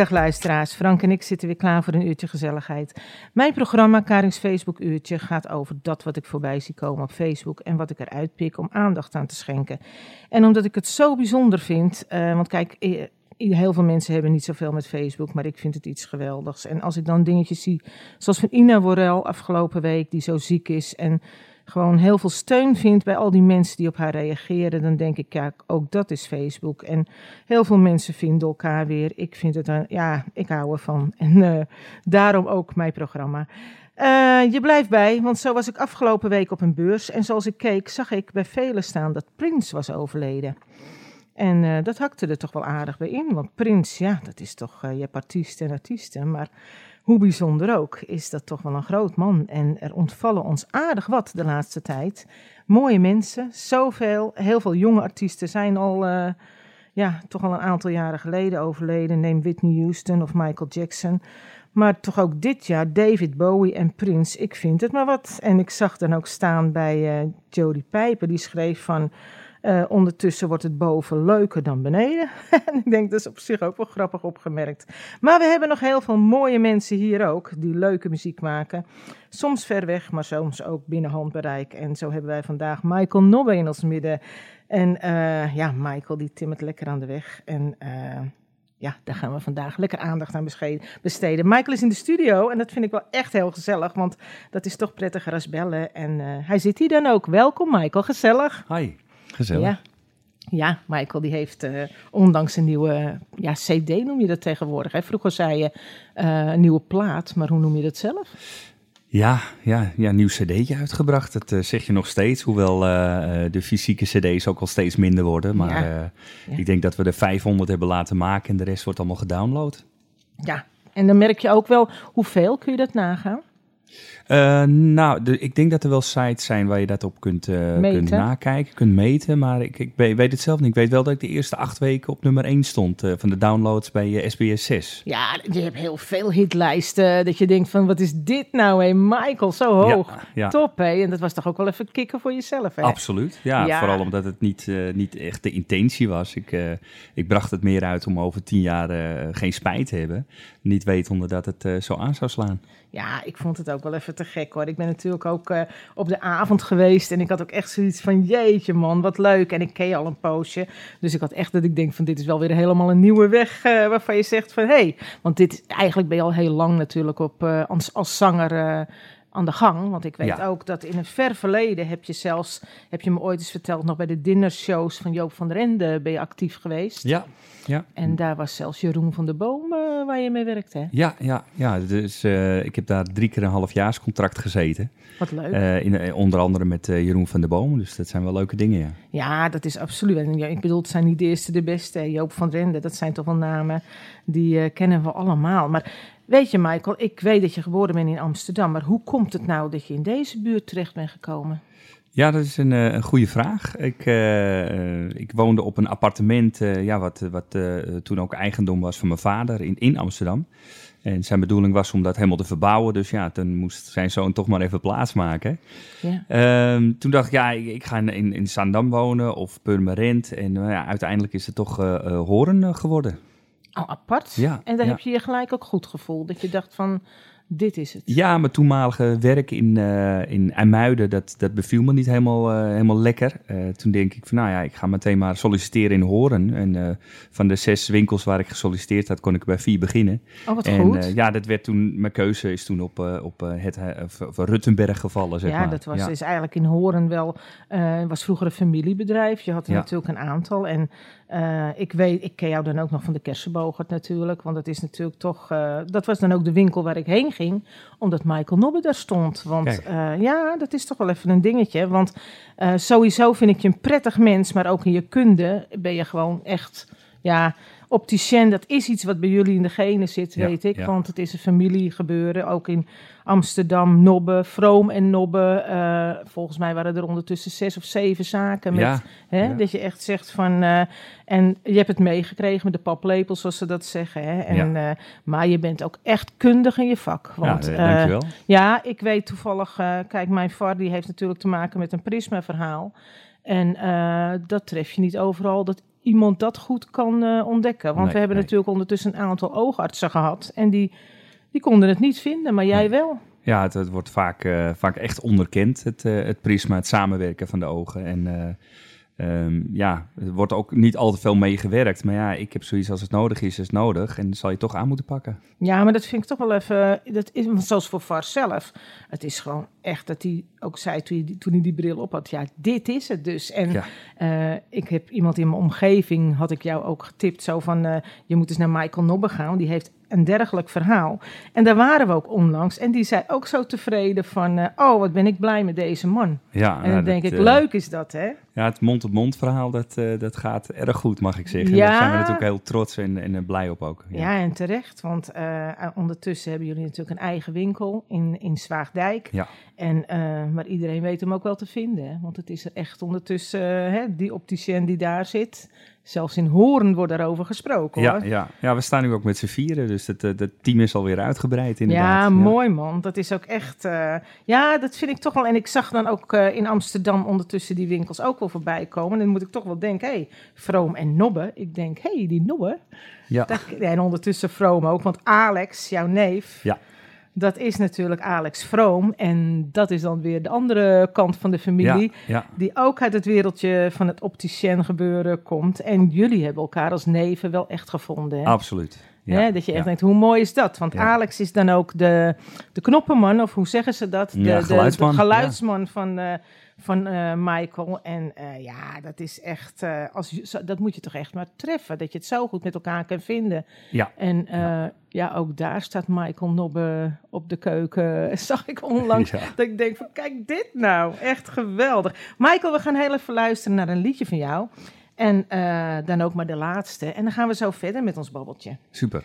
Goedemiddag luisteraars, Frank en ik zitten weer klaar voor een uurtje gezelligheid. Mijn programma Karings Facebook Uurtje gaat over dat wat ik voorbij zie komen op Facebook en wat ik eruit pik om aandacht aan te schenken. En omdat ik het zo bijzonder vind, eh, want kijk, eh, heel veel mensen hebben niet zoveel met Facebook, maar ik vind het iets geweldigs. En als ik dan dingetjes zie, zoals van Ina Worel afgelopen week, die zo ziek is en gewoon heel veel steun vindt bij al die mensen die op haar reageren, dan denk ik, ja, ook dat is Facebook. En heel veel mensen vinden elkaar weer. Ik vind het, een, ja, ik hou ervan. En eh, daarom ook mijn programma. Eh, je blijft bij, want zo was ik afgelopen week op een beurs. En zoals ik keek, zag ik bij velen staan dat Prins was overleden. En eh, dat hakte er toch wel aardig bij in. Want Prins, ja, dat is toch, je hebt artiesten en artiesten. Maar hoe bijzonder ook, is dat toch wel een groot man. En er ontvallen ons aardig wat de laatste tijd. Mooie mensen, zoveel. Heel veel jonge artiesten zijn al, uh, ja, toch al een aantal jaren geleden overleden. Neem Whitney Houston of Michael Jackson. Maar toch ook dit jaar David Bowie en Prince. Ik vind het maar wat. En ik zag dan ook staan bij uh, Jodie Pijper. Die schreef van... Uh, ondertussen wordt het boven leuker dan beneden. en ik denk dat is op zich ook wel grappig opgemerkt. Maar we hebben nog heel veel mooie mensen hier ook die leuke muziek maken. Soms ver weg, maar soms ook binnen handbereik. En zo hebben wij vandaag Michael Nobbe in ons midden. En uh, ja, Michael die timmert lekker aan de weg. En uh, ja, daar gaan we vandaag lekker aandacht aan besteden. Michael is in de studio en dat vind ik wel echt heel gezellig, want dat is toch prettiger als bellen. En hij zit hier dan ook. Welkom Michael, gezellig. Hi. Gezellig. Ja. Ja, Michael die heeft uh, ondanks een nieuwe ja, CD noem je dat tegenwoordig. Hè? Vroeger zei je uh, een nieuwe plaat, maar hoe noem je dat zelf? Ja, ja, ja nieuw cd'tje uitgebracht. Dat uh, zeg je nog steeds, hoewel de fysieke cd's ook al steeds minder worden. Maar ja. Ja. ik denk dat we er 500 hebben laten maken en de rest wordt allemaal gedownload. Ja, en dan merk je ook wel hoeveel, kun je dat nagaan? Uh, nou, de, ik denk dat er wel sites zijn waar je dat op kunt, uh, kunt nakijken, kunt meten. Maar ik, ik weet het zelf niet. Ik weet wel dat ik de eerste acht weken op nummer 1 stond uh, van de downloads bij SBS 6. Ja, je hebt heel veel hitlijsten. Dat je denkt van, wat is dit nou, hé? Michael, zo hoog. Ja, ja. Top, hé? En dat was toch ook wel even kicken voor jezelf, hè? Absoluut, ja. ja. Vooral omdat het niet, niet echt de intentie was. Ik, ik bracht het meer uit om over tien jaar geen spijt te hebben. Niet wetende dat het zo aan zou slaan. Ja, ik vond het ook wel even gek hoor. Ik ben natuurlijk ook uh, op de avond geweest en ik had ook echt zoiets van jeetje man, wat leuk. En ik ken al een poosje. Dus ik had echt dat ik denk van dit is wel weer helemaal een nieuwe weg uh, waarvan je zegt van hé. Hey, want dit, eigenlijk ben je al heel lang natuurlijk op, uh, als, als zanger aan de gang. Want ik weet ja. ook dat in een ver verleden heb je zelfs, heb je me ooit eens verteld, nog bij de dinnershows van Joop van der Ende ben je actief geweest. Ja, ja. En daar was zelfs Jeroen van der Boom uh, waar je mee werkte. Hè? Ja, ja, ja. Dus uh, ik heb daar drie keer een halfjaarscontract gezeten. Wat leuk. Uh, in, onder andere met Jeroen van der Boom. Dus dat zijn wel leuke dingen, ja. Ja, dat is absoluut. En, ja, ik bedoel, het zijn niet de eerste, de beste. Joop van der Ende, dat zijn toch wel namen die kennen we allemaal. Maar Weet je, Michael, ik weet dat je geboren bent in Amsterdam, maar hoe komt het nou dat je in deze buurt terecht bent gekomen? Ja, dat is een, een goede vraag. Ik, uh, ik woonde op een appartement, uh, ja, wat, wat uh, toen ook eigendom was van mijn vader in, in Amsterdam. En zijn bedoeling was om dat helemaal te verbouwen. Dus ja, toen moest zijn zoon toch maar even plaatsmaken. Ja. Um, toen dacht ik, ja, ik, ik ga in, in Zandam wonen of Purmerend. En ja, uiteindelijk is het toch Horen geworden. Oh, apart. Ja, en daar ja. heb je je gelijk ook goed gevoel. Dat je dacht van, dit is het. Ja, mijn toenmalige werk in, uh, in IJmuiden, dat, dat beviel me niet helemaal, uh, helemaal lekker. Uh, toen denk ik van, nou ja, ik ga meteen maar solliciteren in Horen. En van de zes winkels waar ik gesolliciteerd had, kon ik bij vier beginnen. Oh, wat en, goed. ja, dat werd toen, mijn keuze is toen op, op het of Ruttenberg gevallen, zeg ja, maar. Dat was, is eigenlijk in Horen wel, was vroeger een familiebedrijf. Je had er Ja. natuurlijk een aantal. En uh, ik weet, ik ken jou dan ook nog van de Kersenbogert natuurlijk. Want dat is natuurlijk toch, uh, dat was dan ook de winkel waar ik heen ging. Omdat Michael Nobbe daar stond. Want uh, ja, dat is toch wel even een dingetje. Want sowieso vind ik je een prettig mens. Maar ook in je kunde ben je gewoon echt ja, opticien, dat is iets wat bij jullie in de genen zit, Ja, weet ik. ja. Want het is een familiegebeuren, ook in Amsterdam, Nobbe, Vroom en Nobbe. Eh, volgens mij waren er ondertussen zes of zeven zaken met, Ja, hè, dat je echt zegt van... eh, en je hebt het meegekregen met de paplepels, zoals ze dat zeggen. Hè? En, eh, maar je bent ook echt kundig in je vak. Want, ja, dankjewel. ja, ik weet toevallig, kijk, mijn VAR die heeft natuurlijk te maken met een prisma-verhaal. En eh, dat tref je niet overal, dat iemand dat goed kan eh, ontdekken. Want Nee, we hebben nee. natuurlijk ondertussen een aantal oogartsen gehad. En die, die konden het niet vinden, maar jij wel. Ja, het, het wordt vaak, eh, vaak echt onderkend, het, eh, het prisma, het samenwerken van de ogen. En eh, ehm, ja, er wordt ook niet al te veel meegewerkt. Maar ja, ik heb zoiets als het nodig is, is het nodig. En dat zal je toch aan moeten pakken. Ja, maar dat vind ik toch wel even. Dat is, zoals voor VAR zelf. Het is gewoon echt dat hij ook zei toen hij, die- toen hij die bril op had. Ja, dit is het dus. En Ja. eh, ik heb iemand in mijn omgeving, had ik jou ook getipt. Zo van: eh, je moet eens naar Michael Nobbe gaan. Die heeft een dergelijk verhaal. En daar waren we ook onlangs. En die zei ook zo tevreden van: eh, oh, wat ben ik blij met deze man. Ja, en nou, denk dat, ik: leuk is dat, hè? Ja, het mond-op-mond verhaal, dat, dat gaat erg goed, mag ik zeggen. Ja. Daar zijn we natuurlijk heel trots en, en blij op ook. Ja, en terecht. Want ondertussen hebben jullie natuurlijk een eigen winkel in, in Zwaagdijk. Ja. En, eh, maar iedereen weet hem ook wel te vinden. Hè? Want het is er echt ondertussen, eh, hè, die opticien die daar zit. Zelfs in Hoorn wordt daarover gesproken Ja, hoor. ja. ja, we staan nu ook met z'n vieren, dus het, eh, het team is alweer uitgebreid inderdaad. Ja, mooi man. Dat is ook echt. ja, dat vind ik toch wel. En ik zag dan ook in Amsterdam ondertussen die winkels ook wel voorbij komen. En dan moet ik toch wel denken: hé, hey, Vroom en Nobbe. Ik denk: hé, hey, die Nobbe. Ja, En ondertussen Vroom ook. Want Alex, jouw neef. Ja. Dat is natuurlijk Alex Vroom. En dat is dan weer de andere kant van de familie. ja. Die ook uit het wereldje van het opticien gebeuren komt. En jullie hebben elkaar als neven wel echt gevonden. Hè? absoluut. Ja, Hè, dat je echt denkt, hoe mooi is dat? Want. Alex is dan ook de, de knoppenman, of hoe zeggen ze dat? De, de- geluidsman, de geluidsman van, eh, van eh, Michael. En eh, ja, dat is echt, eh, als, dat moet je toch echt maar treffen. Dat je het zo goed met elkaar kan vinden. Ja. En eh, ja. ook daar staat Michael Nobbe op de keuken. Zag ik onlangs. Ja. Dat ik denk van, kijk dit nou. Echt geweldig. Michael, we gaan heel even luisteren naar een liedje van jou. En dan ook maar de laatste. En dan gaan we zo verder met ons babbeltje. Super.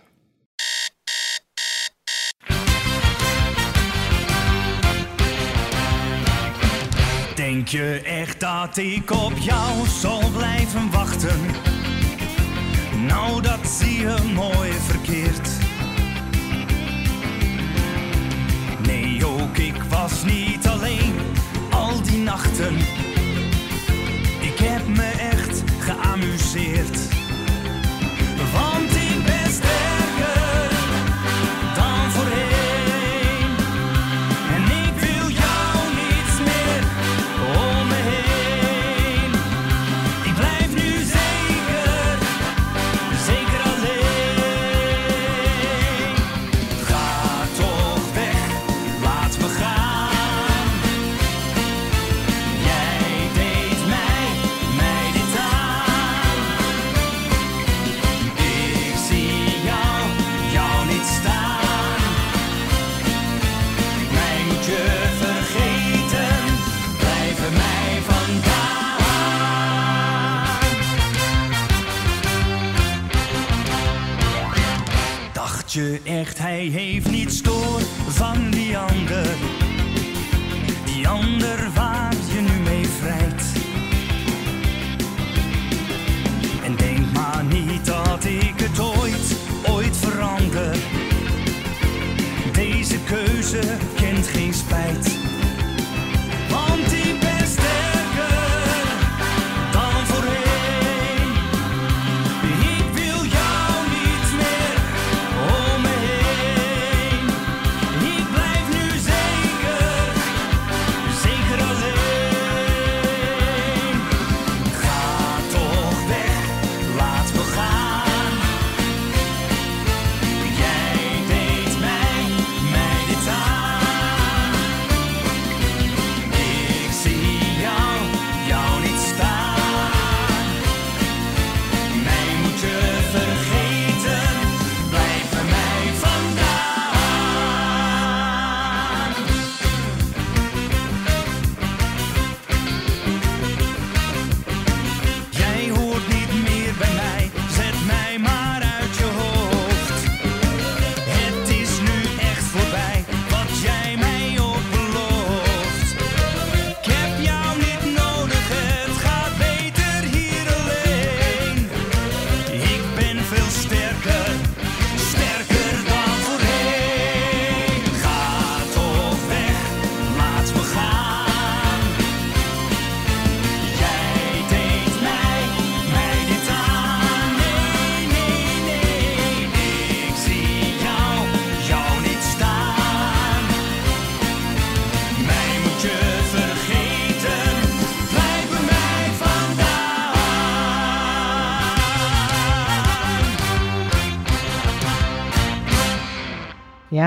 Denk je echt dat ik op jou zal blijven wachten? Nou, dat zie je mooi verkeerd. Nee, ook ik was niet alleen al die nachten. Ik heb me echt geamuseerd. Je echt, hij heeft niets door van die ander? Die ander waar je nu mee vrijt. En denk maar niet dat ik het ooit, ooit verander. Deze keuze kent geen spijt.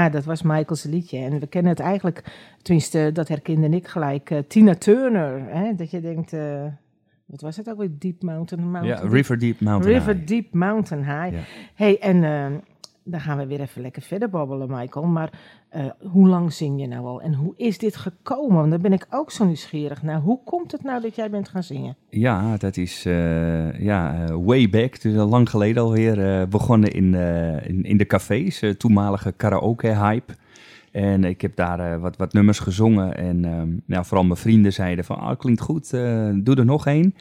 Ja, dat was Michael's liedje. En we kennen het eigenlijk, tenminste, dat herkende ik gelijk, eh, Tina Turner. Hè? Dat je denkt, eh, wat was het ook weer? Deep Mountain, Ja, Mountain River Deep Mountain River High. Deep Mountain High. Ja. hey, en eh, dan gaan we weer even lekker verder babbelen, Michael. Maar eh, hoe lang zing je nou al? En hoe is dit gekomen? Want daar ben ik ook zo nieuwsgierig naar. Hoe komt het nou dat jij bent gaan zingen? Ja, dat is eh, ja, eh, way back, dus al lang geleden alweer, eh begonnen in, in, in de cafés, toenmalige karaoke-hype. En ik heb daar wat, wat nummers gezongen en ehm, ja, vooral mijn vrienden zeiden van, ah, klinkt goed, doe er nog één.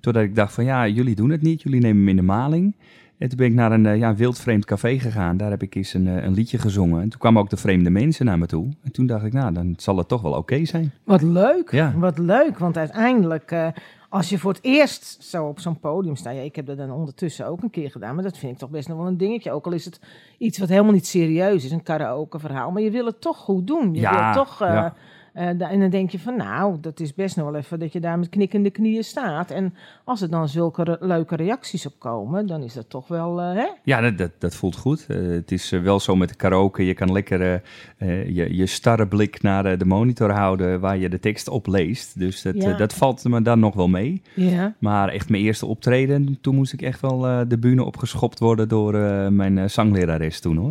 Totdat ik dacht van, ja, jullie doen het niet, jullie nemen hem in de maling. En toen ben ik naar een eh, ja, wildvreemd café gegaan, daar heb ik eens een, eh, een liedje gezongen. En toen kwamen ook de vreemde mensen naar me toe. En toen dacht ik, nou, dan zal het toch wel oké zijn. Wat leuk, Ja. wat leuk. Want uiteindelijk, eh, als je voor het eerst zo op zo'n podium staat... Ja, ik heb dat dan ondertussen ook een keer gedaan... maar dat vind ik toch best nog wel een dingetje. Ook al is het iets wat helemaal niet serieus is, een karaoke verhaal... maar je wil het toch goed doen. Je Ja, wil toch... ja. Eh, en dan denk je van, nou, dat is best nog wel even dat je daar met knikkende knieën staat. En als er dan zulke re- leuke reacties op komen, dan is dat toch wel, eh, hè? Ja, dat, dat, dat voelt goed. Eh, het is wel zo met de karaoke. Je kan lekker je, je starre blik naar de monitor houden waar je de tekst op leest. Dus dat, Ja. dat valt me dan nog wel mee. Ja. Maar echt mijn eerste optreden, toen moest ik echt wel de bühne opgeschopt worden door mijn zanglerares toen hoor.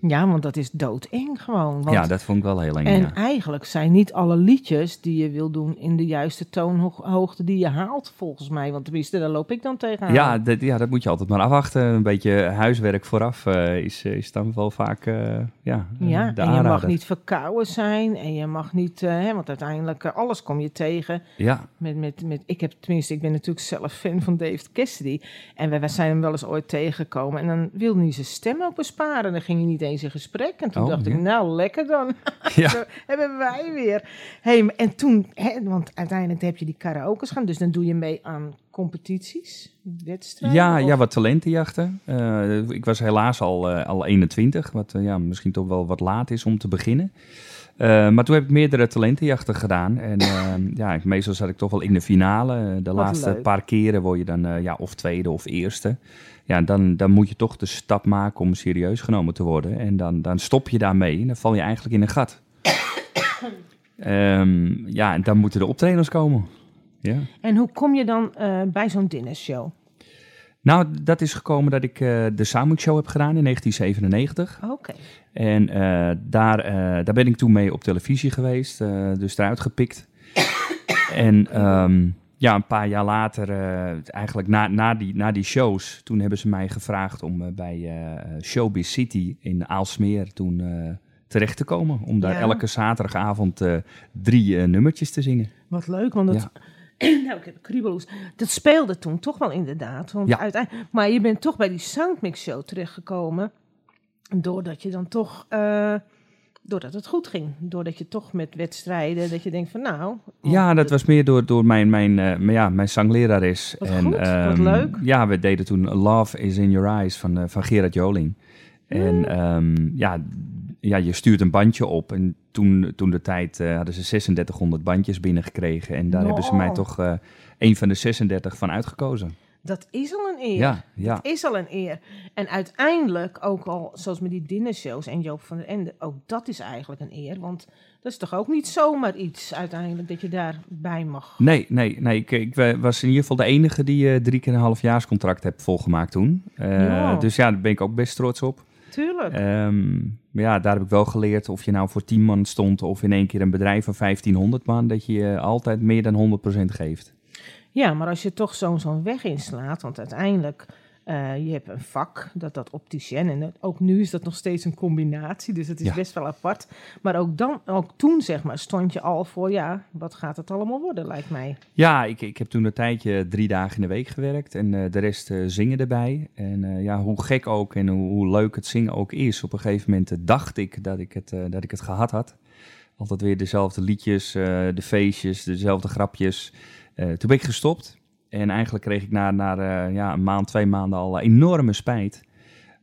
Ja, want dat is doodeng gewoon. Want Ja, dat vond ik wel heel eng. En ja. eigenlijk zijn niet alle liedjes die je wil doen in de juiste toonhoogte die je haalt, volgens mij. Want tenminste, daar loop ik dan tegenaan. Ja, dat, ja, dat moet je altijd maar afwachten. Een beetje huiswerk vooraf eh, is, eh, is dan wel vaak eh, ja, Ja, en je mag niet verkouden zijn en je mag niet, hè, want uiteindelijk alles kom je tegen. Ja, Met, met, met, ik heb tenminste, ik ben natuurlijk zelf fan van David Cassidy. En wij zijn hem wel eens ooit tegengekomen. En dan wilde hij zijn stem ook besparen. Dan ging hij niet eens in gesprek. En toen Oh, dacht ja. ik, nou lekker dan. ja. Zo hebben wij weer. Hey, en toen, hè, want uiteindelijk heb je die karaoke's gaan. Dus dan doe je mee aan competities, wedstrijden. Ja, of- ja, wat talentenjachten. Eh, ik was helaas al, eh, al 21, wat eh, ja, misschien toch wel wat laat is om te beginnen. Maar toen heb ik meerdere talentenjachten gedaan. En ja, ik, meestal zat ik toch wel in de finale. De laatste leuk. paar keren word je dan ja, of tweede of eerste. Ja, dan, dan moet je toch de stap maken om serieus genomen te worden. En dan, dan stop je daarmee en dan val je eigenlijk in een gat. Ehm, ja, en dan moeten de optredens komen. Ja. En hoe kom je dan eh, bij zo'n dinnershow? Nou, dat is gekomen dat ik eh, de Samuk Show heb gedaan in 1997. Oké. En eh, daar, daar ben ik toen mee op televisie geweest, dus eruit gepikt. en ehm, ja, een paar jaar later, eh, eigenlijk na, na, die, na die shows, toen hebben ze mij gevraagd om eh, bij eh, Showbiz City in Aalsmeer toen terecht te komen. Om daar Ja. elke zaterdagavond drie nummertjes te zingen. Wat leuk, want dat... nou, ik heb kriebelhoes. Dat speelde toen toch wel inderdaad. Want Ja. uiteindelijk, maar je bent toch bij die Soundmix Show terechtgekomen. Doordat je dan toch... doordat het goed ging. Doordat je toch met wedstrijden... Dat je denkt van nou... Ja, dat was meer door, door mijn, mijn, mijn- ja, mijn zanglerares. Wat en, goed, wat ehm, leuk. Ja, we deden toen Love is in Your Eyes van, eh, van Gerard Joling. En Mm. ehm, ja, ja, je stuurt een bandje op. En toen, toen de tijd eh, hadden ze 3600 bandjes binnengekregen. En daar hebben ze mij toch een van de 36 van uitgekozen. Dat is al een eer. Ja, ja. is al een eer. En uiteindelijk ook al, zoals met die dinnershows en Joop van der Ende, ook dat is eigenlijk een eer. Want dat is toch ook niet zomaar iets uiteindelijk dat je daarbij mag. Nee, nee, nee. Ik, ik wa- was in ieder geval de enige die eh, drie keer een halfjaarscontract heb volgemaakt toen. Eh, Ja. Dus ja, daar ben ik ook best trots op. Tuurlijk. Ehm, maar ja, daar heb ik wel geleerd of je nou voor 10 man stond of in één keer een bedrijf van 1500 man, dat je altijd meer dan 100% geeft. Ja, maar als je toch zo'n zo'n weg inslaat, want uiteindelijk, eh je hebt een vak, dat dat opticien, en ook nu is dat nog steeds een combinatie, dus het is Ja. best wel apart. Maar ook, dan, ook toen, zeg maar, stond je al voor, ja, wat gaat het allemaal worden, lijkt mij. Ja, ik, ik heb toen een tijdje drie dagen in de week gewerkt en eh, de rest eh, zingen erbij. En ja, hoe gek ook en hoe, hoe leuk het zingen ook is. Op een gegeven moment dacht ik dat ik het, dat ik het gehad had. Altijd weer dezelfde liedjes, de feestjes, dezelfde grapjes. Eh, toen ben ik gestopt en eigenlijk kreeg ik na, na eh, ja, een maand, twee maanden al enorme spijt.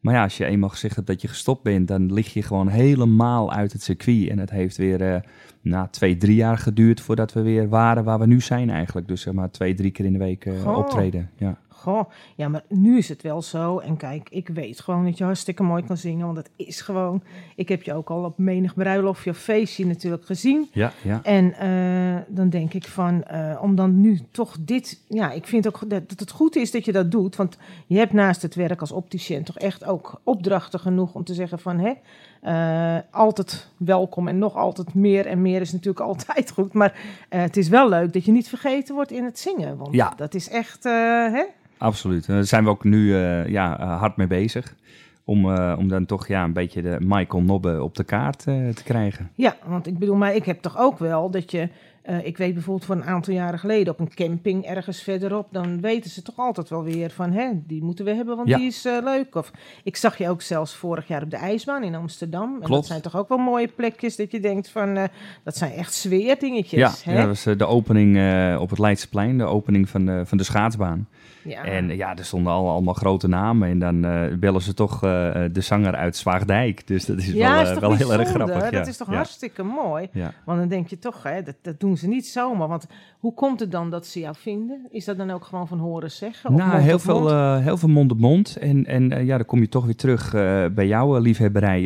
Maar ja, als je eenmaal gezegd hebt dat je gestopt bent, dan lig je gewoon helemaal uit het circuit. En het heeft weer eh, na twee, drie jaar geduurd voordat we weer waren waar we nu zijn eigenlijk. Dus zeg maar twee, drie keer in de week eh, optreden. Ja. Goh, ja, maar nu is het wel zo. En kijk, ik weet gewoon dat je hartstikke mooi kan zingen, want het is gewoon... Ik heb je ook al op menig bruiloftje of feestje natuurlijk gezien. Ja, ja. En eh, dan denk ik van, eh, om dan nu toch dit... Ja, ik vind ook dat, dat het goed is dat je dat doet. Want je hebt naast het werk als opticien toch echt ook opdrachten genoeg om te zeggen van... Hè, eh, altijd welkom en nog altijd meer en meer is natuurlijk altijd goed. Maar eh, het is wel leuk dat je niet vergeten wordt in het zingen. Want Ja. dat is echt, eh, hè? Absoluut. Daar zijn we ook nu ja, hard mee bezig. Om, om dan toch ja, een beetje de Michael Nobbe op de kaart te krijgen. Ja, want ik bedoel, maar ik heb toch ook wel dat je... eh, ik weet bijvoorbeeld van een aantal jaren geleden op een camping ergens verderop... dan weten ze toch altijd wel weer van, hè, die moeten we hebben, want Ja. die is eh, leuk. Of ik zag je ook zelfs vorig jaar op de ijsbaan in Amsterdam. En dat zijn toch ook wel mooie plekjes dat je denkt van... eh, dat zijn echt sfeerdingetjes, Ja, hè? ja, dat was de opening op het Leidseplein, de opening van de, van de schaatsbaan. Ja. En ja, er stonden al, allemaal grote namen. En dan bellen ze toch de zanger uit Zwaagdijk. Dus dat is ja, wel, is wel heel erg grappig. Ja. Dat is toch hartstikke mooi? Want dan denk je toch, hè, dat, dat doen ze niet zomaar. Want hoe komt het dan dat ze jou vinden? Is dat dan ook gewoon van horen zeggen? Of Nou, heel veel, mond? eh, heel veel mond op mond. En, en eh, ja, dan kom je toch weer terug eh, bij jouw liefhebberij,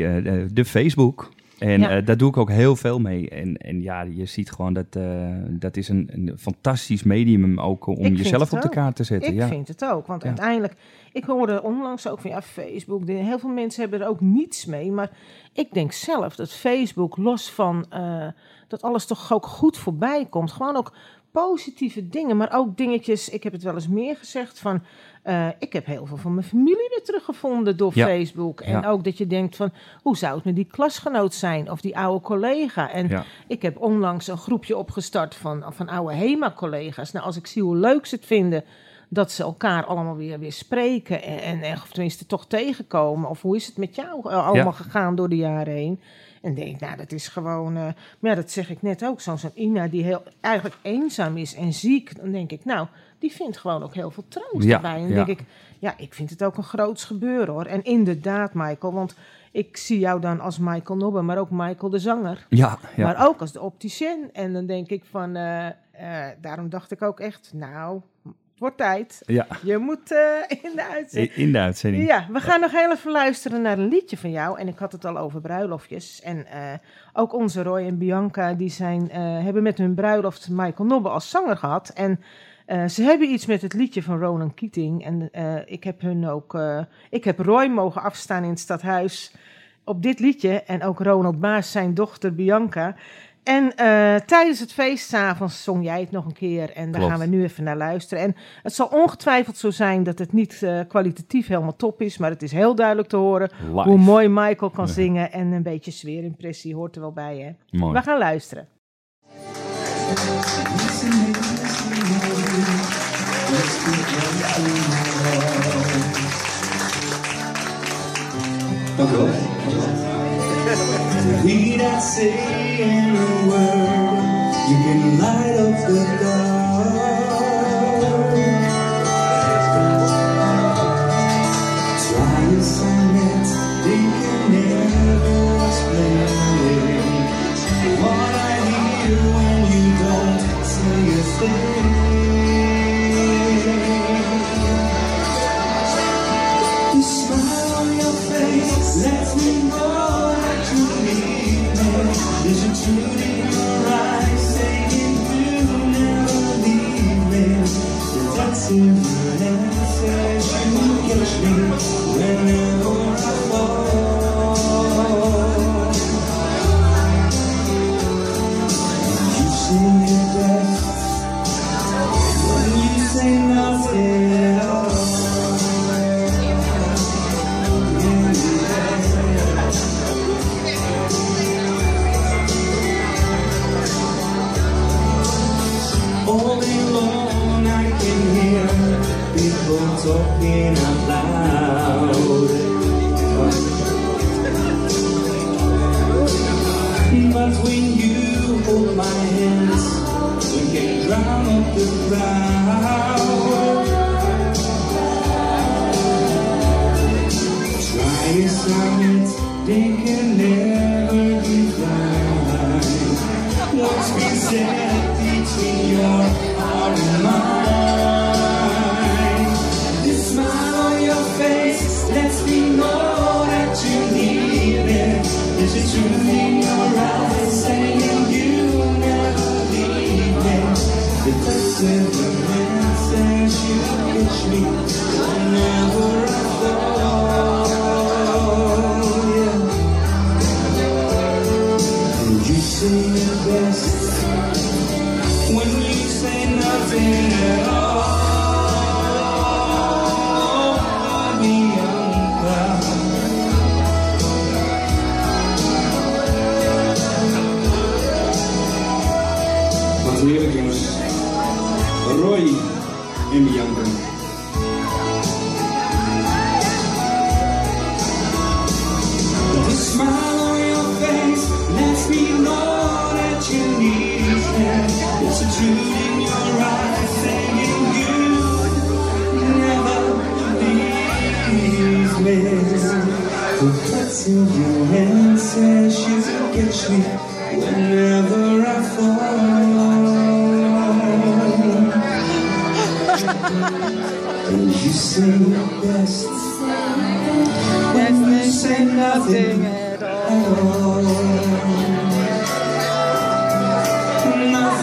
de Facebook. En Ja. eh, daar doe ik ook heel veel mee. En, en ja, je ziet gewoon dat eh, dat is een, een fantastisch medium ook om Ik vind jezelf op de kaart te zetten. Ik ja. vind het ook, want Ja. uiteindelijk... Ik hoorde onlangs ook van ja, Facebook. Heel veel mensen hebben er ook niets mee. Maar ik denk zelf dat Facebook, los van eh, dat alles toch ook goed voorbij komt. Gewoon ook positieve dingen, maar ook dingetjes. Ik heb het wel eens meer gezegd van. Eh, ik heb heel veel van mijn familie weer teruggevonden door Ja. Facebook. En Ja. ook dat je denkt van, hoe zou het met die klasgenoot zijn? Of die oude collega? En Ja. ik heb onlangs een groepje opgestart van, van oude HEMA-collega's. Nou, als ik zie hoe leuk ze het vinden dat ze elkaar allemaal weer, weer spreken. En, en, en- of tenminste toch tegenkomen. Of hoe is het met jou eh, allemaal gegaan door de jaren heen? En denk nou, dat is gewoon... eh, maar ja, dat zeg ik net ook. Zo'n zo'n Ina die heel, eigenlijk eenzaam is en ziek. Dan denk ik, nou, die vindt gewoon ook heel veel troost Ja, erbij. En dan ja. denk ik, ja, ik vind het ook een groots gebeuren, hoor. En inderdaad, Michael, want... Ik zie jou dan als Michael Nobbe, maar ook Michael de zanger. Ja, ja. Maar ook als de opticien. En dan denk ik van, eh, eh, daarom dacht ik ook echt, nou, het wordt tijd. ja. Je moet eh, in de uitzending. In de uitzending. Ja, we gaan nog heel even luisteren naar een liedje van jou. En ik had het al over bruiloftjes. En ook onze Roy en Bianca, die zijn, hebben met hun bruiloft Michael Nobbe als zanger gehad. En eh, ze hebben iets met het liedje van Ronan Keating. En eh, ik heb hun ook, eh, ik heb Roy mogen afstaan in het stadhuis op dit liedje. En ook Ronald Baas, zijn dochter Bianca. En eh, tijdens het feest 's avonds zong jij het nog een keer. En daar Klopt. gaan we nu even naar luisteren. En het zal ongetwijfeld zo zijn dat het niet eh, kwalitatief helemaal top is. Maar het is heel duidelijk te horen hoe mooi Michael kan Ja. zingen. En een beetje sfeerimpressie hoort er wel bij, hè? Mooi. We gaan luisteren. Dank u wel. Need I say in a word, you can light up the dark. Serenity, you catch me when But when you hold my hands,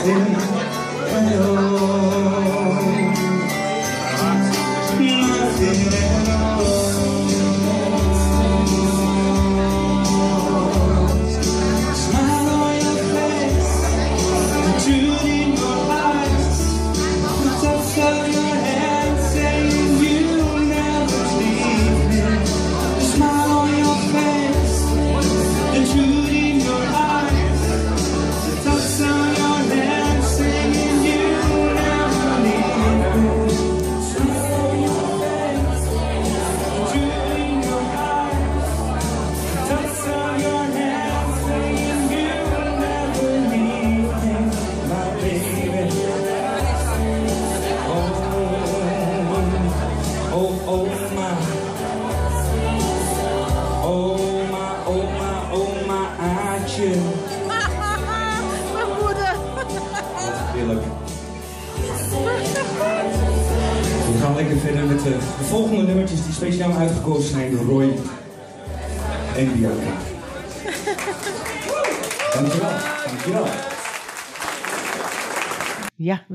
Amen.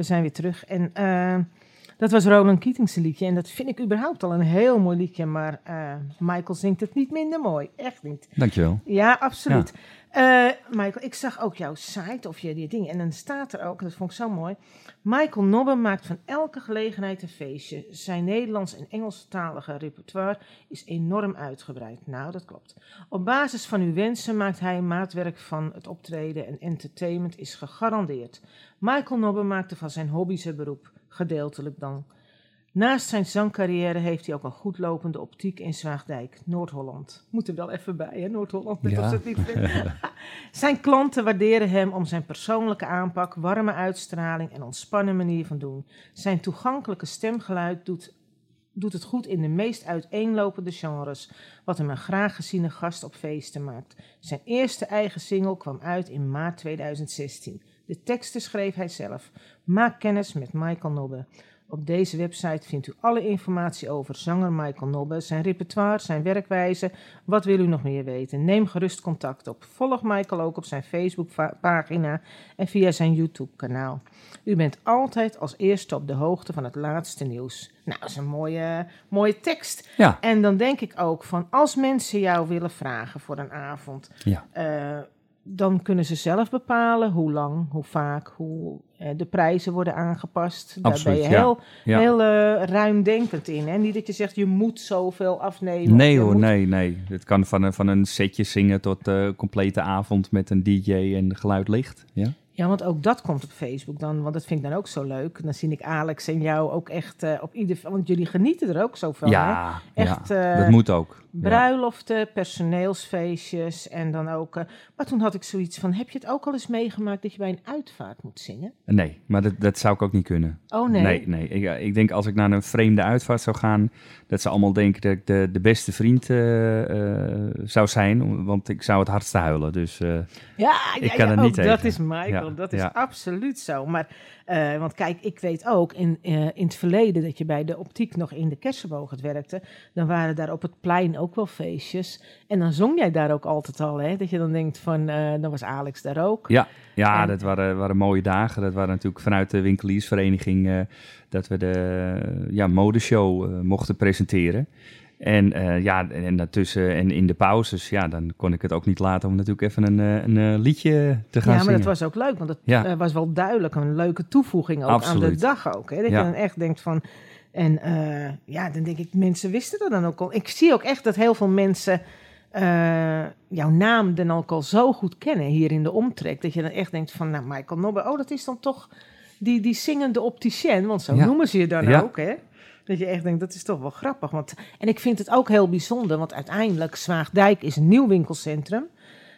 We zijn weer terug. En eh, dat was Roland Keating's liedje. En dat vind ik überhaupt al een heel mooi liedje. Maar eh, Michael zingt het niet minder mooi. Echt niet. Dankjewel. Ja, absoluut. Eh, Michael, ik zag ook jouw site of je die dingen. En dan staat er ook, dat vond ik zo mooi. Michael Nobbe maakt van elke gelegenheid een feestje. Zijn Nederlands- en Engelstalige repertoire is enorm uitgebreid. Nou, dat klopt. Op basis van uw wensen maakt hij maatwerk van het optreden en entertainment is gegarandeerd. Michael Nobbe maakte van zijn hobby zijn beroep, gedeeltelijk dan. Naast zijn zangcarrière heeft hij ook een goedlopende optiek in Zwaagdijk, Noord-Holland. Moet er wel even bij, hè, Noord-Holland, net Ja. het niet. Zijn klanten waarderen hem om zijn persoonlijke aanpak, warme uitstraling en ontspannen manier van doen. Zijn toegankelijke stemgeluid doet, doet het goed in de meest uiteenlopende genres, wat hem een graag geziene gast op feesten maakt. Zijn eerste eigen single kwam uit in maart 2016. De teksten schreef hij zelf. Maak kennis met Michael Nobbe. Op deze website vindt u alle informatie over zanger Michael Nobbe, zijn repertoire, zijn werkwijze. Wat wil u nog meer weten? Neem gerust contact op. Volg Michael ook op zijn Facebookpagina en via zijn YouTube-kanaal. U bent altijd als eerste op de hoogte van het laatste nieuws. Nou, dat is een mooie, mooie tekst. Ja, En dan denk ik ook van, als mensen jou willen vragen voor een avond, ja. eh, dan kunnen ze zelf bepalen hoe lang, hoe vaak, hoe eh, de prijzen worden aangepast. Daar ben je heel, ja. heel eh, ruimdenkend in. Hè? Niet dat je zegt, je moet zoveel afnemen. Nee hoor, moet- nee, nee. Het kan van een, van een setje zingen tot een complete avond met een DJ en geluid licht. Ja, Ja, want ook dat komt op Facebook dan, want dat vind ik dan ook zo leuk. Dan zie ik Alex en jou ook echt eh, op ieder... Want jullie genieten er ook zo van, hè? ja, Echt, ja, eh, dat moet ook. Ja. Bruiloften, personeelsfeestjes en dan ook... eh, maar toen had ik zoiets van, heb je het ook al eens meegemaakt dat je bij een uitvaart moet zingen? Nee, maar dat, dat zou ik ook niet kunnen. Oh nee. Nee, nee. Ik, ik denk als ik naar een vreemde uitvaart zou gaan, dat ze allemaal denken dat ik de, de beste vriend eh, eh, zou zijn, want ik zou het hardste huilen. Dus eh, Ja, Ik ja, kan ja, er niet ook dat tegen. is Michael, Dat is absoluut zo. Maar, eh, want kijk, ik weet ook in, eh, in het verleden dat je bij de optiek nog in de Kersenboog werkte, dan waren daar op het plein ook wel feestjes. En dan zong jij daar ook altijd al, hè? Dat je dan denkt van, eh, dan was Alex daar ook. ja, ja En- dat waren, waren mooie dagen. Dat waren natuurlijk vanuit de winkeliersvereniging dat we de ja, modeshow mochten presenteren. En eh, ja, en daartussen en in de pauzes, ja, dan kon ik het ook niet laten om natuurlijk even een, eh, een eh, liedje te gaan Ja, maar zingen. dat was ook leuk, want het Ja. was wel duidelijk een leuke toevoeging ook aan de dag ook. Hè? Dat Ja. je dan echt denkt van... En ja, dan denk ik, mensen wisten dat dan ook al. Ik zie ook echt dat heel veel mensen jouw naam dan ook al zo goed kennen hier in de omtrek. Dat je dan echt denkt van, nou, Michael Nobbe, oh, dat is dan toch die, die zingende opticien, want zo Ja. noemen ze je dan Ja. ook, hè? Dat je echt denkt, dat is toch wel grappig. Want, en ik vind het ook heel bijzonder, want uiteindelijk, Zwaagdijk is een nieuw winkelcentrum.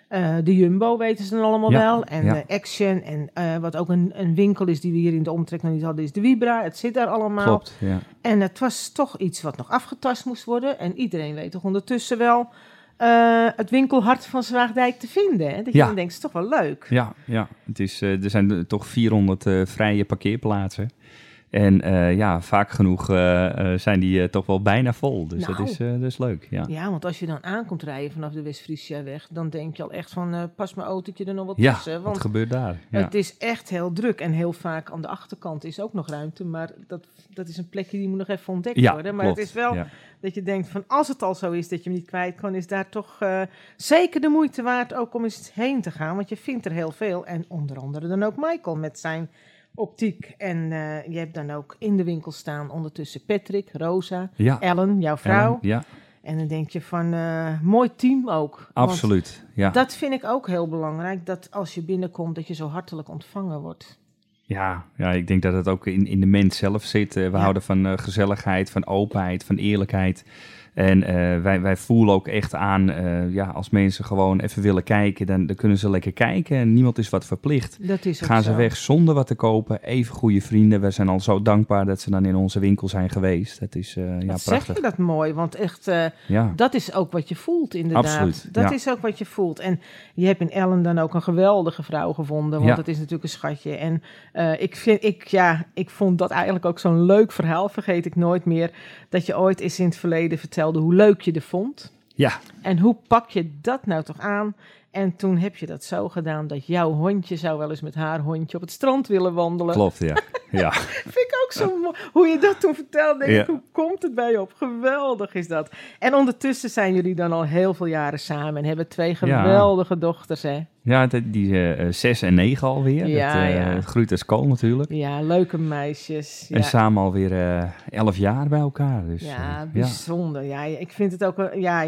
Eh, de Jumbo weten ze dan allemaal Ja, wel. En ja. Action. En eh, wat ook een, een winkel is die we hier in de omtrek nog niet hadden, is de Vibra. Het zit daar allemaal. Klopt, ja. En het was toch iets wat nog afgetast moest worden. En iedereen weet toch ondertussen wel eh, het winkelhart van Zwaagdijk te vinden. Hè? Dat je Ja. dan denkt, het is toch wel leuk. Ja, ja. Het is, er zijn toch 400 eh, vrije parkeerplaatsen. En eh, ja, vaak genoeg eh, eh, zijn die toch wel bijna vol. Dus dat, Nou. is, dat is leuk, ja. Ja, want als je dan aankomt rijden vanaf de West-Friesia-weg, dan denk je al echt van, pas mijn autootje er nog wat Ja, tussen. wat Want gebeurt daar? Ja. het is echt heel druk. En heel vaak aan de achterkant is ook nog ruimte. Maar dat, dat is een plekje die moet nog even ontdekt ja, worden. Maar klopt. het is wel dat je denkt van, als het al zo is dat je hem niet kwijt kan, is daar toch zeker de moeite waard ook om eens heen te gaan. Want je vindt er heel veel. En onder andere dan ook Michael met zijn optiek. En eh, je hebt dan ook in de winkel staan ondertussen Patrick, Rosa, Ja, Ellen, jouw vrouw. Ellen, ja, En dan denk je van, eh, mooi team ook. Want absoluut. Ja. Dat vind ik ook heel belangrijk, dat als je binnenkomt, dat je zo hartelijk ontvangen wordt. Ja, ja, ik denk dat het ook in, in de mens zelf zit. Eh, we Ja. houden van gezelligheid, van openheid, van eerlijkheid. En eh, wij, wij voelen ook echt aan, eh, ja, als mensen gewoon even willen kijken, dan, dan kunnen ze lekker kijken en niemand is wat verplicht. Dat is Gaan ze zo. weg zonder wat te kopen, even goede vrienden. We zijn al zo dankbaar dat ze dan in onze winkel zijn geweest. Het is eh, ja, Wat zeg prachtig. je dat mooi, want echt, Ja, dat is ook wat je voelt inderdaad. Absoluut, Dat ja. is ook wat je voelt. En je hebt in Ellen dan ook een geweldige vrouw gevonden, want Ja. dat is natuurlijk een schatje. En ik, vind, ik, ja, ik vond dat eigenlijk ook zo'n leuk verhaal, vergeet ik nooit meer, dat je ooit eens in het verleden vertelde hoe leuk je er vond. ja, En hoe pak je dat nou toch aan? En toen heb je dat zo gedaan dat jouw hondje zou wel eens met haar hondje op het strand willen wandelen. klopt, ja. ja. Vind ik ook zo mooi. Hoe je dat toen vertelde, denk ik, Ja. hoe komt het bij je op? Geweldig is dat. En ondertussen zijn jullie dan al heel veel jaren samen en hebben twee geweldige dochters, hè? Ja, die, die eh, zes en negen alweer. Ja, dat, eh, ja. Groeit als kool natuurlijk. Ja, leuke meisjes. Ja, En samen alweer eh elf jaar bij elkaar. Dus, ja eh, bijzonder. Ja. ik vind het ook ja,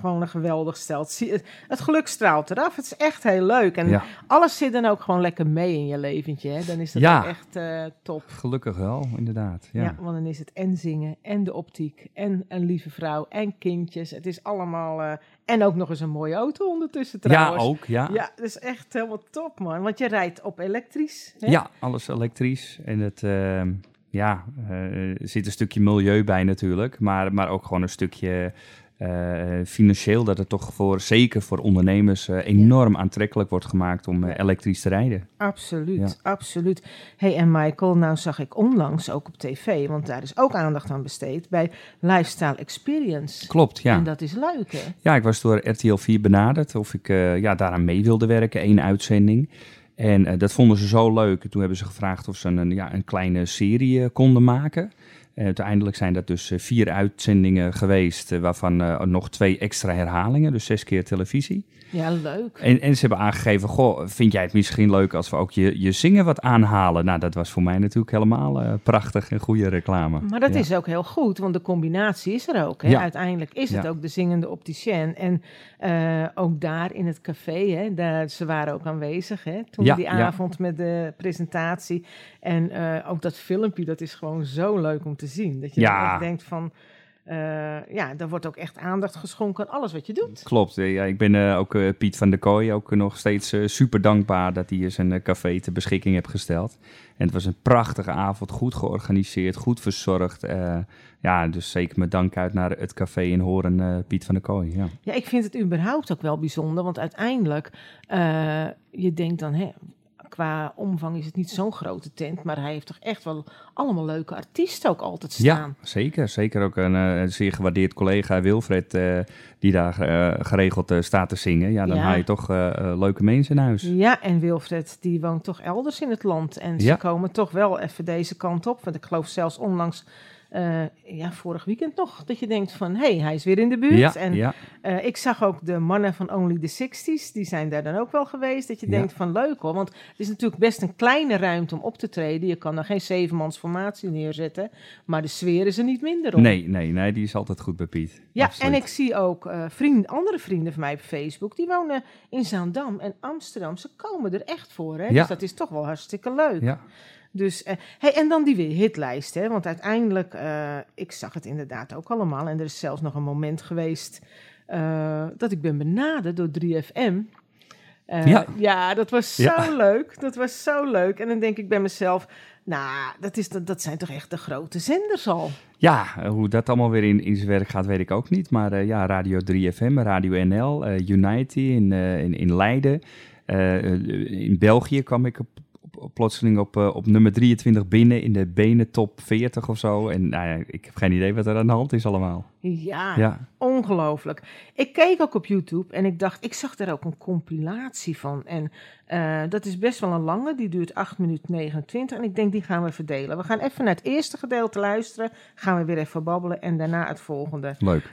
gewoon een geweldig stel. Het, het, het geluk straalt eraf. Het is echt heel leuk. En Ja. alles zit dan ook gewoon lekker mee in je leventje. Hè? Dan is dat Ja. echt eh, top. Gelukkig wel, inderdaad. Ja. Ja. want dan is het en zingen en de optiek en een lieve vrouw en kindjes. Het is allemaal... eh, en ook nog eens een mooie auto ondertussen Ja, trouwens. ook. Ja. Ja, dat is echt helemaal top, man. Want je rijdt op elektrisch. Hè? Ja, alles elektrisch. En het, ehm, ja, eh, er zit een stukje milieu bij natuurlijk. Maar, maar ook gewoon een stukje eh, financieel. Dat het toch voor, zeker voor ondernemers, eh, enorm aantrekkelijk wordt gemaakt om eh, elektrisch te rijden. Absoluut, absoluut. hey, en Michael, nou zag ik onlangs ook op tv, want daar is ook aandacht aan besteed, bij Lifestyle Experience. Klopt, ja. En dat is leuk, hè? Ja, ik was door RTL 4 benaderd of ik eh, ja, daaraan mee wilde werken, één uitzending. En eh, dat vonden ze zo leuk. Toen hebben ze gevraagd of ze een, ja, een kleine serie eh, konden maken. Eh, uiteindelijk zijn dat dus eh, vier uitzendingen geweest, eh, waarvan nog twee extra herhalingen, dus zes keer televisie. Ja, leuk. En, en ze hebben aangegeven, goh, vind jij het misschien leuk als we ook je, je zingen wat aanhalen? Nou, dat was voor mij natuurlijk helemaal prachtig en goede reclame. Maar dat Ja. is ook heel goed, want de combinatie is er ook. Hè? Ja. Uiteindelijk is het Ja. ook de zingende opticien. En ook daar in het café, hè, daar, ze waren ook aanwezig hè, toen die avond met de presentatie. En ook dat filmpje, dat is gewoon zo leuk om te zien. Dat je Ja. echt denkt van, eh, ja, daar wordt ook echt aandacht geschonken aan alles wat je doet. Klopt, ja, ik ben eh, ook eh, Piet van der Kooi ook nog steeds super dankbaar dat hij zijn café ter beschikking heeft gesteld. En het was een prachtige avond, goed georganiseerd, goed verzorgd. ja, dus zeker mijn dank uit naar het café in Horen, Piet van der Kooi. Ja. Ja, ik vind het überhaupt ook wel bijzonder, want uiteindelijk, je denkt dan, hè, qua omvang is het niet zo'n grote tent, maar hij heeft toch echt wel allemaal leuke artiesten ook altijd staan. Ja, zeker. Zeker ook een eh, zeer gewaardeerd collega Wilfred, eh, die daar eh, geregeld staat te zingen. Ja, dan Ja. haal je toch leuke mensen in huis. Ja, en Wilfred, die woont toch elders in het land. En ze Ja. komen toch wel even deze kant op. Want ik geloof zelfs onlangs, eh, ja, vorig weekend nog, dat je denkt van, hé, hey, hij is weer in de buurt. Ja, en ja, eh, ik zag ook de mannen van Only the 60s, die zijn daar dan ook wel geweest. Dat je Ja. denkt van, leuk hoor, want het is natuurlijk best een kleine ruimte om op te treden. Je kan er geen zevenmans formatie neerzetten, maar de sfeer is er niet minder om. nee, nee, nee, die is altijd goed bij Piet. Ja, Absoluut. en ik zie ook vrienden, andere vrienden van mij op Facebook, die wonen in Zaandam en Amsterdam. Ze komen er echt voor, hè? Dus dat is toch wel hartstikke leuk. Ja. Dus, eh, hey, en dan die weer hitlijst, hè? Want uiteindelijk, eh, ik zag het inderdaad ook allemaal. En er is zelfs nog een moment geweest eh, dat ik ben benaderd door 3FM. Eh, Ja. ja, dat was zo leuk. Dat was zo leuk. En dan denk ik bij mezelf, nou, dat, is, dat, dat zijn toch echt de grote zenders al. Ja, hoe dat allemaal weer in, in zijn werk gaat, weet ik ook niet. Maar ja, Radio 3FM, Radio NL, Unity in, in, in Leiden. In België kwam ik op, op, plotseling op, eh, op nummer 23 binnen in de benen top 40 of zo. En nou ja, ik heb geen idee wat er aan de hand is allemaal. Ja, Ja, ongelooflijk. Ik keek ook op YouTube en ik dacht, ik zag daar ook een compilatie van. En eh, dat is best wel een lange, die duurt 8 minuten 29. En ik denk, die gaan we verdelen. We gaan even naar het eerste gedeelte luisteren, gaan we weer even babbelen en daarna het volgende. leuk.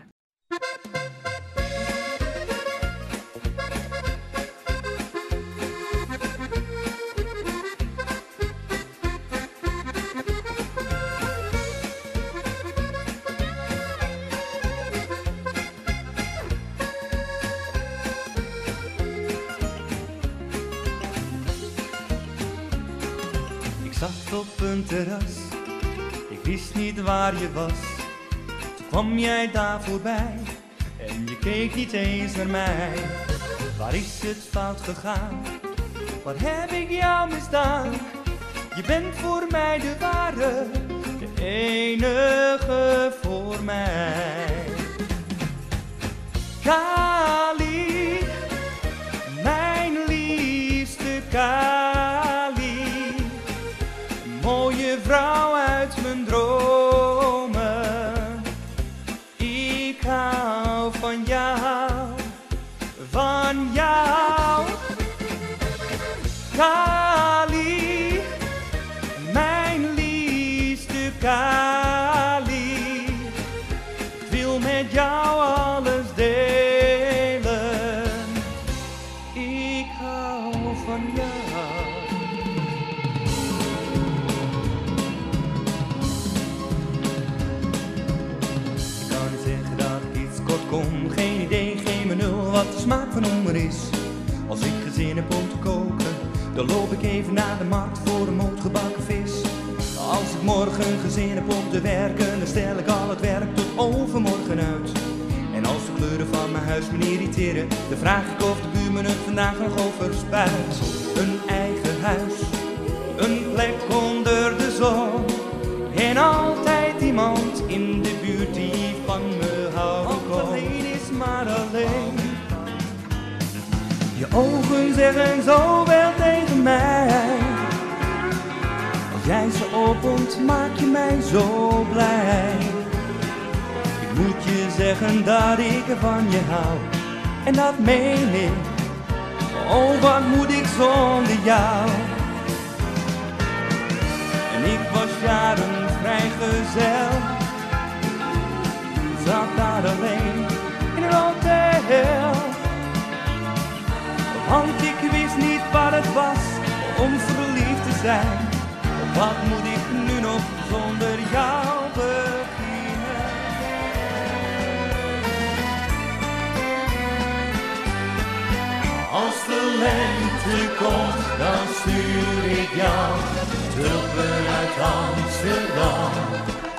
Je was. Kwam jij daar voorbij en je keek niet eens naar mij. Waar is het fout gegaan? Wat heb ik jou misdaan? Je bent voor mij de ware, de enige voor mij. Kali, mijn liefste Kali. Mooie vrouw te koken, dan loop ik even naar de markt voor een moot gebakken vis. Als ik morgen gezin heb om te werken, dan stel ik al het werk tot overmorgen uit. En als de kleuren van mijn huis me irriteren, dan vraag ik of de buurman het vandaag nog overspuit. Een eigen huis, een plek onder de zon. En altijd iemand in de buurt die van me houden kon. alleen is maar alleen. Ogen zeggen zoveel tegen mij. Als jij ze opent, maak je mij zo blij. Ik moet je zeggen dat ik er van je hou. En dat meen ik. Oh, wat moet ik zonder jou? En ik was jaren vrijgezel. Zat daar alleen in een hotel. Want ik wist niet wat het was om verliefd te zijn. Wat moet ik nu nog zonder jou beginnen? Als de lente komt, dan stuur ik jou tulpen uit Amsterdam.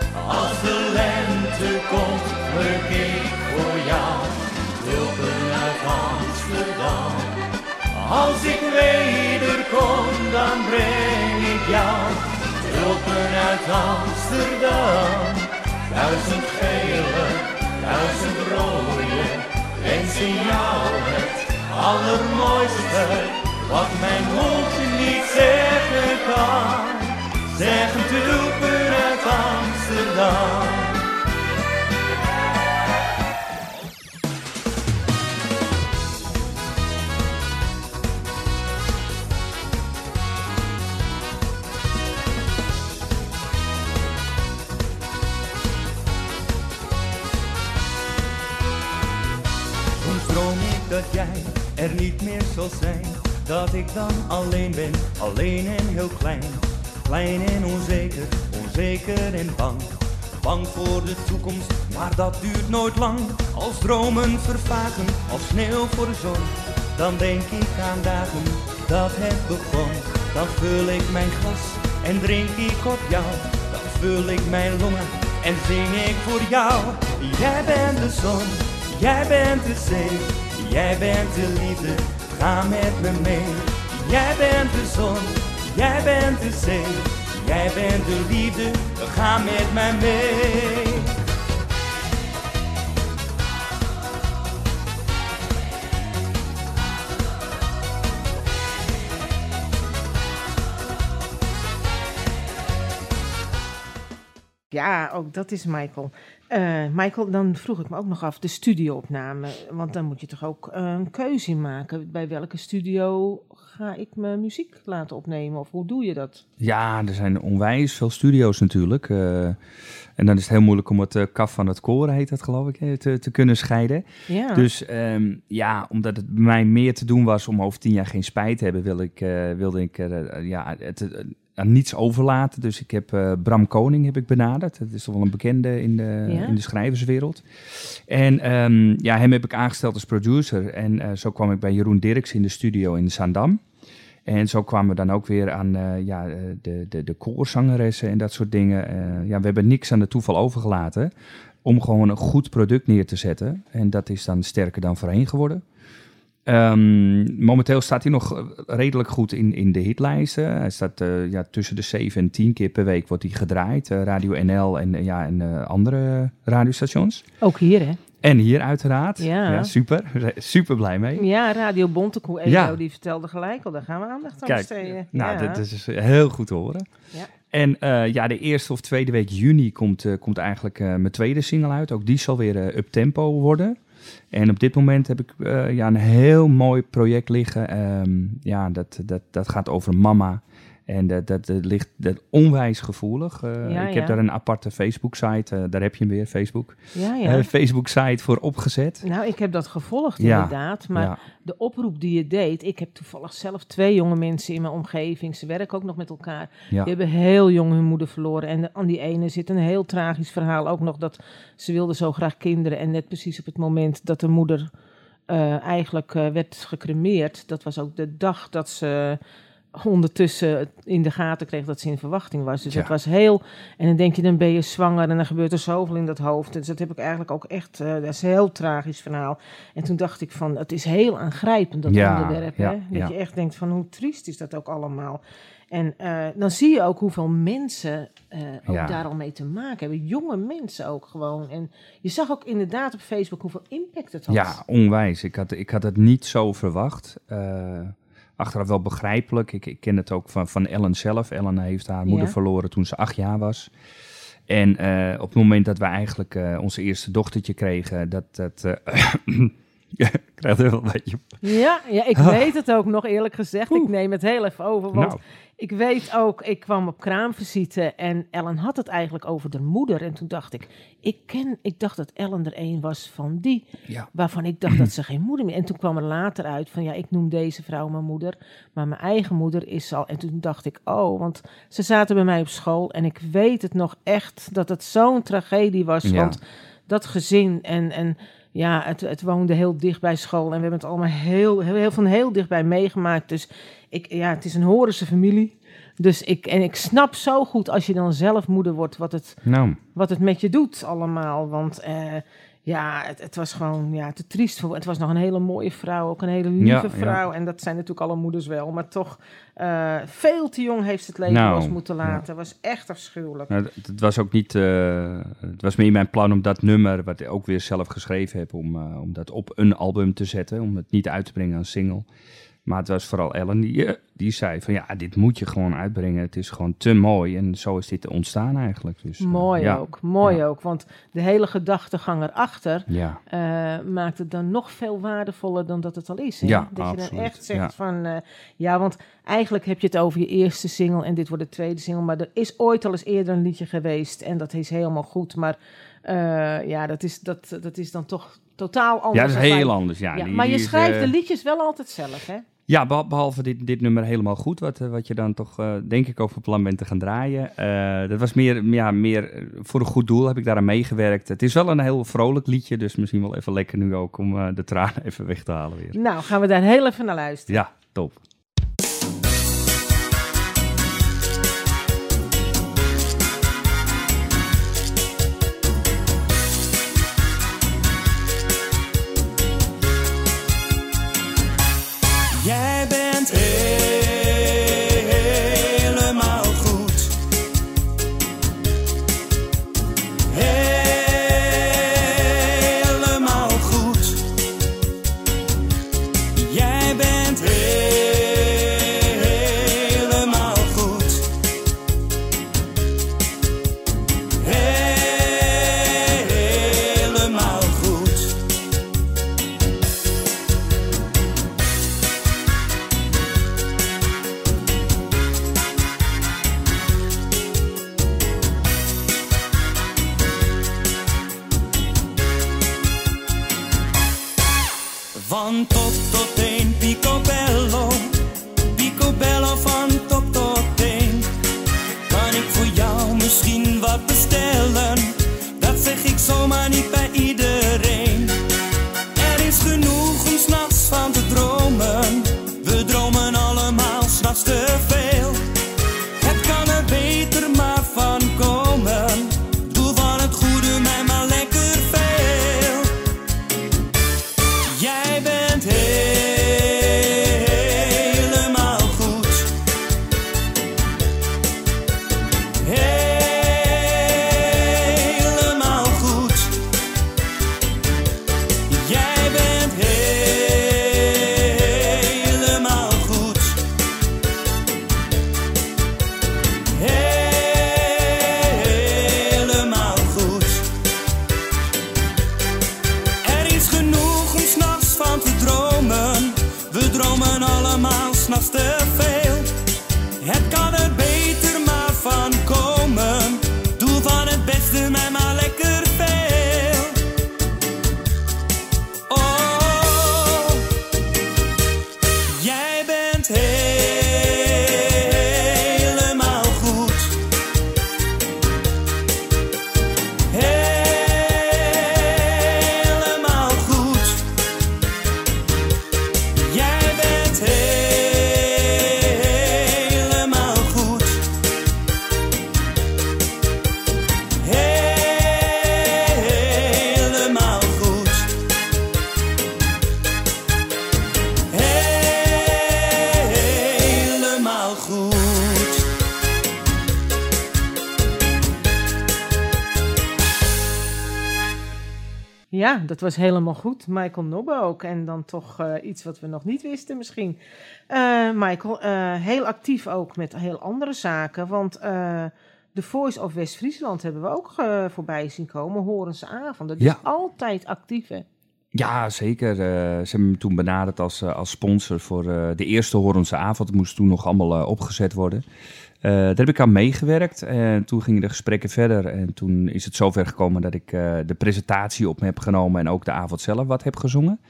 Als ik wederkom, dan breng ik jou tulpen uit Amsterdam. Duizend gele, duizend rode, wens in jou het allermooiste. Wat mijn mond niet zeggen kan, zeggen tulpen uit Amsterdam. Meer zal zijn. Dat ik dan alleen ben, alleen en heel klein. Klein en onzeker, onzeker en bang. Bang voor de toekomst, maar dat duurt nooit lang. Als dromen vervagen, als sneeuw voor de zon. Dan denk ik aan dagen dat het begon. Dan vul ik mijn glas En drink ik op jou, dan vul ik mijn longen en zing ik voor jou. Jij bent de zon, jij bent de zee, jij bent de liefde, ga met me mee. Jij bent de zon, jij bent de zee, jij bent de liefde, ga met mij mee. Ja, ook dat is Michael. Eh, Michael, dan vroeg ik me ook nog af, de studioopname. Want dan moet je toch ook eh, een keuze in maken. Bij welke studio ga ik mijn muziek laten opnemen? Of hoe doe je dat? Ja, er zijn onwijs veel studio's natuurlijk. eh, en dan is het heel moeilijk om het kaf van het koren, heet dat geloof ik, te, te kunnen scheiden. Ja, Dus ehm, ja, omdat het bij mij meer te doen was om over tien jaar geen spijt te hebben, wil ik, wilde ik ja, het aan niets overlaten. Dus ik heb eh, Bram Koning heb ik benaderd. Dat is toch wel een bekende in de, Ja. in de schrijverswereld. En ehm, ja, hem heb ik aangesteld als producer. En eh, zo kwam ik bij Jeroen Dirks in de studio in Zaandam. En zo kwamen we dan ook weer aan eh, ja, de, de, de koorzangeressen en dat soort dingen. Ja, we hebben niks aan de toeval overgelaten om gewoon een goed product neer te zetten. En dat is dan sterker dan voorheen geworden. Ehm, momenteel staat hij nog eh, redelijk goed in, in de hitlijsten. Hij staat eh, ja, tussen de 7 en 10 keer per week wordt hij gedraaid. Eh, Radio NL en, ja, en andere radiostations. ook hier hè? En hier uiteraard. Ja. super. Super blij mee. Ja, Radio Bontekoe Edo, Ja. die vertelde gelijk al, daar gaan we aandacht aan Kijk, besteden. nou, ja. dat is heel goed te horen. Ja. En ja, de eerste of tweede week juni komt, komt eigenlijk mijn tweede single uit. Ook die zal weer up-tempo worden. En op dit moment heb ik eh, ja, een heel mooi project liggen. Ehm, ja, dat, dat, dat gaat over mama. En dat, dat, dat ligt dat onwijs gevoelig. Eh, Ja, ik heb ja. daar een aparte Facebook-site, eh, daar heb je hem weer, Facebook. ja, ja. Eh, Facebook-site voor opgezet. nou, ik heb dat gevolgd inderdaad, maar de oproep die je deed, ik heb toevallig zelf twee jonge mensen in mijn omgeving, ze werken ook nog met elkaar. Die hebben heel jong hun moeder verloren. En aan die ene zit een heel tragisch verhaal ook nog. Dat ze wilde zo graag kinderen. En net precies op het moment dat de moeder eigenlijk werd gecremeerd. Dat was ook de dag dat ze ondertussen in de gaten kreeg dat ze in verwachting was. Dus Ja. het was heel... En dan denk je, dan ben je zwanger en dan gebeurt er zoveel in dat hoofd. Dus dat heb ik eigenlijk ook echt... eh, dat is een heel tragisch verhaal. En toen dacht ik van, het is heel aangrijpend dat Ja, onderwerp. ja, hè? Dat je echt denkt van, hoe triest is dat ook allemaal. En eh, dan zie je ook hoeveel mensen eh, ook daar al mee te maken hebben. Jonge mensen ook gewoon. En je zag ook inderdaad op Facebook hoeveel impact het had. Ja, onwijs. Ik had, ik had het niet zo verwacht. Achteraf wel begrijpelijk. Ik, ik ken het ook van, van Ellen zelf. Ellen heeft haar moeder Ja. verloren toen ze acht jaar was. En eh, op het moment dat we eigenlijk eh, onze eerste dochtertje kregen, dat... dat eh, ik krijg er wel een beetje... Ja, ja ik weet het ook nog eerlijk gezegd. Ik neem het heel even over. Want Nou, ik weet ook, ik kwam op kraamvisite en Ellen had het eigenlijk over de moeder. En toen dacht ik, ik, ken, ik dacht dat Ellen er een was van die. ja. Waarvan ik dacht dat ze geen moeder meer... En toen kwam er later uit van, ja, ik noem deze vrouw mijn moeder. Maar mijn eigen moeder is al... En toen dacht ik, oh, want ze zaten bij mij op school. En ik weet het nog echt, dat het zo'n tragedie was. Ja. Want dat gezin en... en ja, het, het woonde heel dicht bij school. En we hebben het allemaal heel, heel, heel van heel dichtbij meegemaakt. Dus ik, ja, het is een Horense familie. Dus ik, en ik snap zo goed als je dan zelf moeder wordt, wat het, Nou, wat het met je doet allemaal. Want eh, ja, het, het was gewoon ja, te triest. Voor, het was nog een hele mooie vrouw, ook een hele lieve Ja, ja. vrouw. En dat zijn natuurlijk alle moeders wel. Maar toch, eh, veel te jong heeft ze het leven Nou, los moeten ja. laten. Het was echt afschuwelijk. nou, het, het was ook niet... eh, het was meer mijn plan om dat nummer, wat ik ook weer zelf geschreven heb, om, eh, om dat op een album te zetten. Om het niet uit te brengen als single. Maar het was vooral Ellen die, eh, die zei van ja, dit moet je gewoon uitbrengen. Het is gewoon te mooi. En zo is dit ontstaan eigenlijk. Dus, eh, mooi ja. ook, mooi Ja. ook. Want de hele gedachtegang erachter Ja, eh, maakt het dan nog veel waardevoller dan dat het al is. Hè? Ja, dat je dan echt zegt van... ja, want eigenlijk heb je het over je eerste single... en dit wordt de tweede single... maar er is ooit al eens eerder een liedje geweest... en dat is helemaal goed. Maar ja, dat is, dat, dat is dan toch totaal anders. ja dat is heel wij- anders. Ja, Ja, die- maar je is, schrijft de liedjes wel altijd zelf, hè? Ja, beh- behalve dit, dit nummer helemaal goed, wat, eh, wat je dan toch, eh, denk ik, over plan bent te gaan draaien. Eh, dat was meer, ja, meer voor een goed doel, heb ik daaraan meegewerkt. Het is wel een heel vrolijk liedje, dus misschien wel even lekker nu ook om de tranen even weg te halen weer. Nou, gaan we daar heel even naar luisteren. Ja, top. Dat was helemaal goed. Michael Nobbe ook. En dan toch eh, iets wat we nog niet wisten misschien. Eh, Michael, eh, heel actief ook met heel andere zaken. Want The Voice of West-Friesland hebben we ook voorbij zien komen. Horense avonden. Dus Ja. altijd actief, hè? Ja, zeker. Eh, ze hebben me toen benaderd als, eh, als sponsor voor eh, de eerste Horense avond. Het moest toen nog allemaal opgezet worden. Daar heb ik aan meegewerkt en toen gingen de gesprekken verder. En toen is het zover gekomen dat ik de presentatie op me heb genomen en ook de avond zelf wat heb gezongen.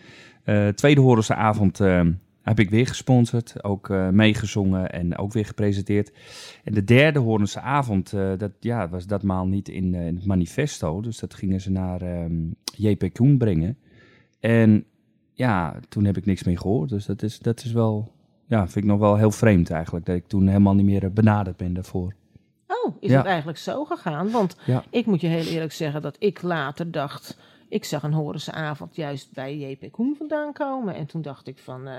Tweede Horense avond heb ik weer gesponsord, ook meegezongen en ook weer gepresenteerd. En de derde Horense avond, dat ja, was datmaal niet in, in het manifesto. Dus dat gingen ze naar ehm, JP Koen brengen. En ja, toen heb ik niks meer gehoord. Dus dat is, dat is wel, ja, vind ik nog wel heel vreemd eigenlijk. Dat ik toen helemaal niet meer benaderd ben daarvoor. Oh, is Ja. het eigenlijk zo gegaan? Want Ja. ik moet je heel eerlijk zeggen dat ik later dacht... Ik zag een Horense avond juist bij JP Koen vandaan komen. En toen dacht ik van... eh,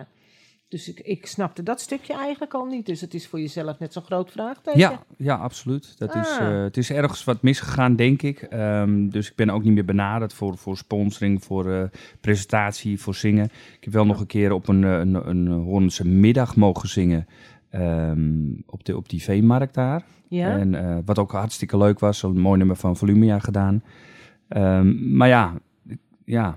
dus ik, ik snapte dat stukje eigenlijk al niet. Dus het is voor jezelf net zo'n groot vraagteken. Ja, ja, absoluut. Dat is, Ah. eh, het is ergens wat misgegaan, denk ik. Ehm, dus ik ben ook niet meer benaderd voor, voor sponsoring, voor eh, presentatie, voor zingen. Ik heb wel nog een keer op een, eh, een, een Hoornse middag mogen zingen. ehm, op, de, op die veemarkt daar. Ja? En wat ook hartstikke leuk was, zo'n mooi nummer van Volumia gedaan. Ehm, maar ja, ja,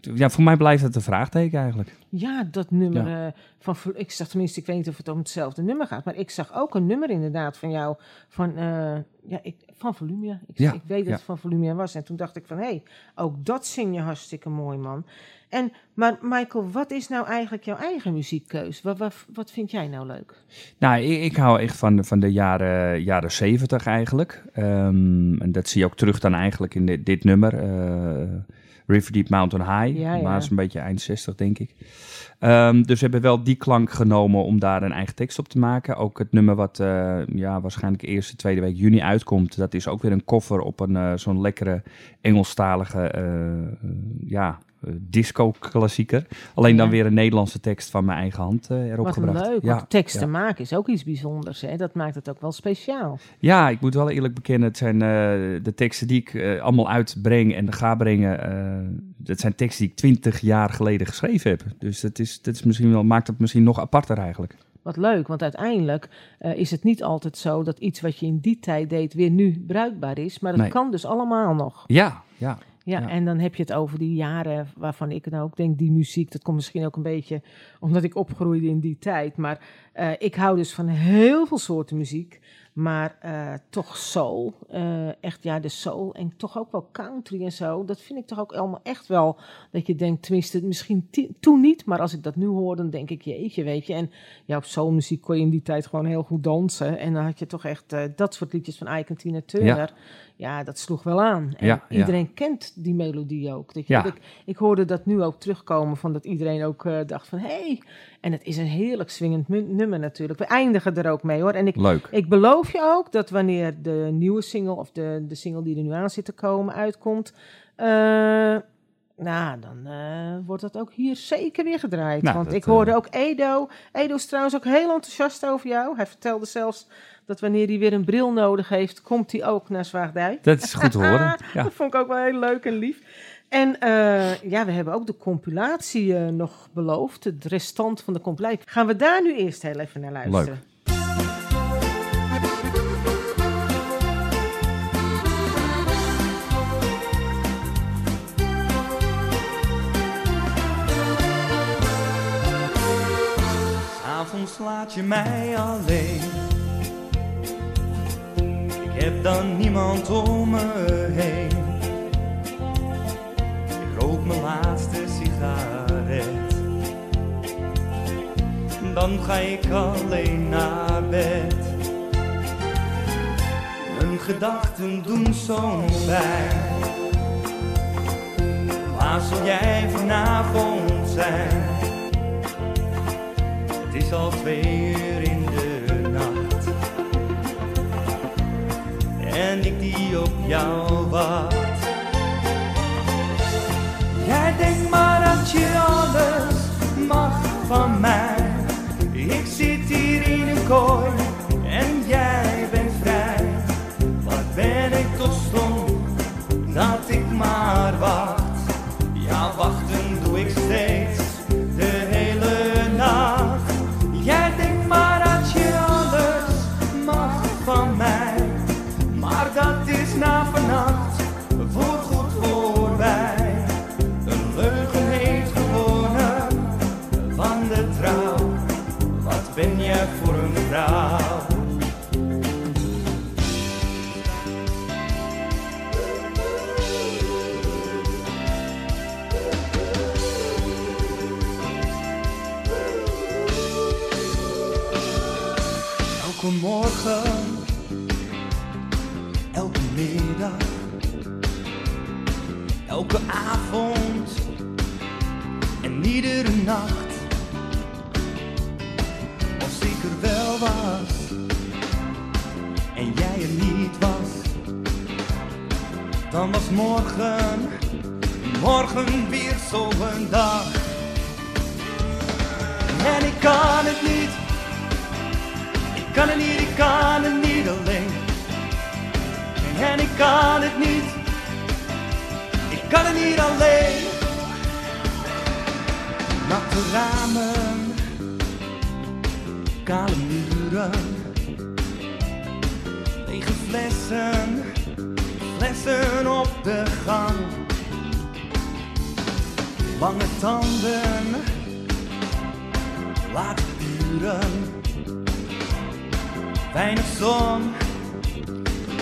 ja, voor mij blijft het een vraagteken eigenlijk. Ja, dat nummer eh, van... Ik zag tenminste, ik weet niet of het om hetzelfde nummer gaat. Maar ik zag ook een nummer inderdaad van jou. Van, eh, ja, ik, van Volumia. Ik, Ja, ik weet dat ja. het van Volumia was. En toen dacht ik van, hé, hey, ook dat zing je hartstikke mooi, man. En, maar Michael, wat is nou eigenlijk jouw eigen muziekkeus? Wat, wat, wat vind jij nou leuk? Nou, ik, ik hou echt van de, van de jaren, jaren 70 eigenlijk. Ehm, en dat zie je ook terug dan eigenlijk in dit, dit nummer. eh, River Deep Mountain High. Ja, ja. Maar is een beetje eind 60, denk ik. Ehm, dus we hebben wel die klank genomen om daar een eigen tekst op te maken. Ook het nummer wat eh, ja, waarschijnlijk eerste, tweede week juni uitkomt. Dat is ook weer een koffer op een eh, zo'n lekkere Engelstalige eh, ja, disco-klassieker. Alleen dan weer een Nederlandse tekst van mijn eigen hand eh, erop wat gebracht. leuk, Ja, want teksten ja. maken is ook iets bijzonders. Hè? Dat maakt het ook wel speciaal. Ja, ik moet wel eerlijk bekennen, het zijn eh, de teksten die ik eh, allemaal uitbreng en ga brengen. eh, dat zijn teksten die ik twintig jaar geleden geschreven heb. Dus dat, is, dat is misschien wel, maakt het misschien nog aparter eigenlijk. Wat leuk, want uiteindelijk eh, is het niet altijd zo dat iets wat je in die tijd deed weer nu bruikbaar is. Maar dat Nee. kan dus allemaal nog. Ja, ja. Ja, Ja. en dan heb je het over die jaren waarvan ik nou ook denk, die muziek, dat komt misschien ook een beetje omdat ik opgroeide in die tijd. Maar eh, ik hou dus van heel veel soorten muziek. Maar eh, toch soul, eh, echt ja, de soul en toch ook wel country en zo. Dat vind ik toch ook allemaal echt wel, dat je denkt, tenminste misschien toen niet, maar als ik dat nu hoor, dan denk ik, jeetje, weet je. En ja, op soulmuziek kon je in die tijd gewoon heel goed dansen. En dan had je toch echt dat soort liedjes van Ike en Tina Turner. Ja, dat sloeg wel aan. En Ja, ja. iedereen kent die melodie ook. Dat je, Ja. ik, ik hoorde dat nu ook terugkomen, van dat iedereen ook eh, dacht van, hé. Hey. En het is een heerlijk swingend nummer natuurlijk. We eindigen er ook mee hoor. En ik, Leuk. ik beloof je ook dat wanneer de nieuwe single, of de, de single die er nu aan zit te komen, uitkomt... eh, nou, dan eh, wordt dat ook hier zeker weer gedraaid. Nou, Want dat, ik hoorde ook Edo. Edo is trouwens ook heel enthousiast over jou. Hij vertelde zelfs dat wanneer hij weer een bril nodig heeft, komt hij ook naar Zwaagdijk. Dat is goed te horen. Ja. Dat vond ik ook wel heel leuk en lief. En eh, ja, we hebben ook de compilatie eh, nog beloofd. Het restant van de compilatie. Gaan we daar nu eerst heel even naar luisteren. Avonds laat je mij alleen. Heb dan niemand om me heen. Ik rook mijn laatste sigaret. Dan ga ik alleen naar bed. Mijn gedachten doen zo'n pijn. Waar zal jij vanavond zijn? Het is al twee uur in de En ik die op jou wacht. Jij denkt maar dat je alles mag van mij. Ik zit hier in een kooi morgen, elke middag, elke avond en iedere nacht. Als ik er wel was en jij er niet was, dan was morgen, morgen weer zo'n dag. En ik kan het niet. Kan het niet, ik kan het niet alleen. En ik kan het niet. Ik kan het niet alleen. Natte ramen, kale muren, lege flessen, flessen op de gang. Lange tanden, laat duren. Weinig zon,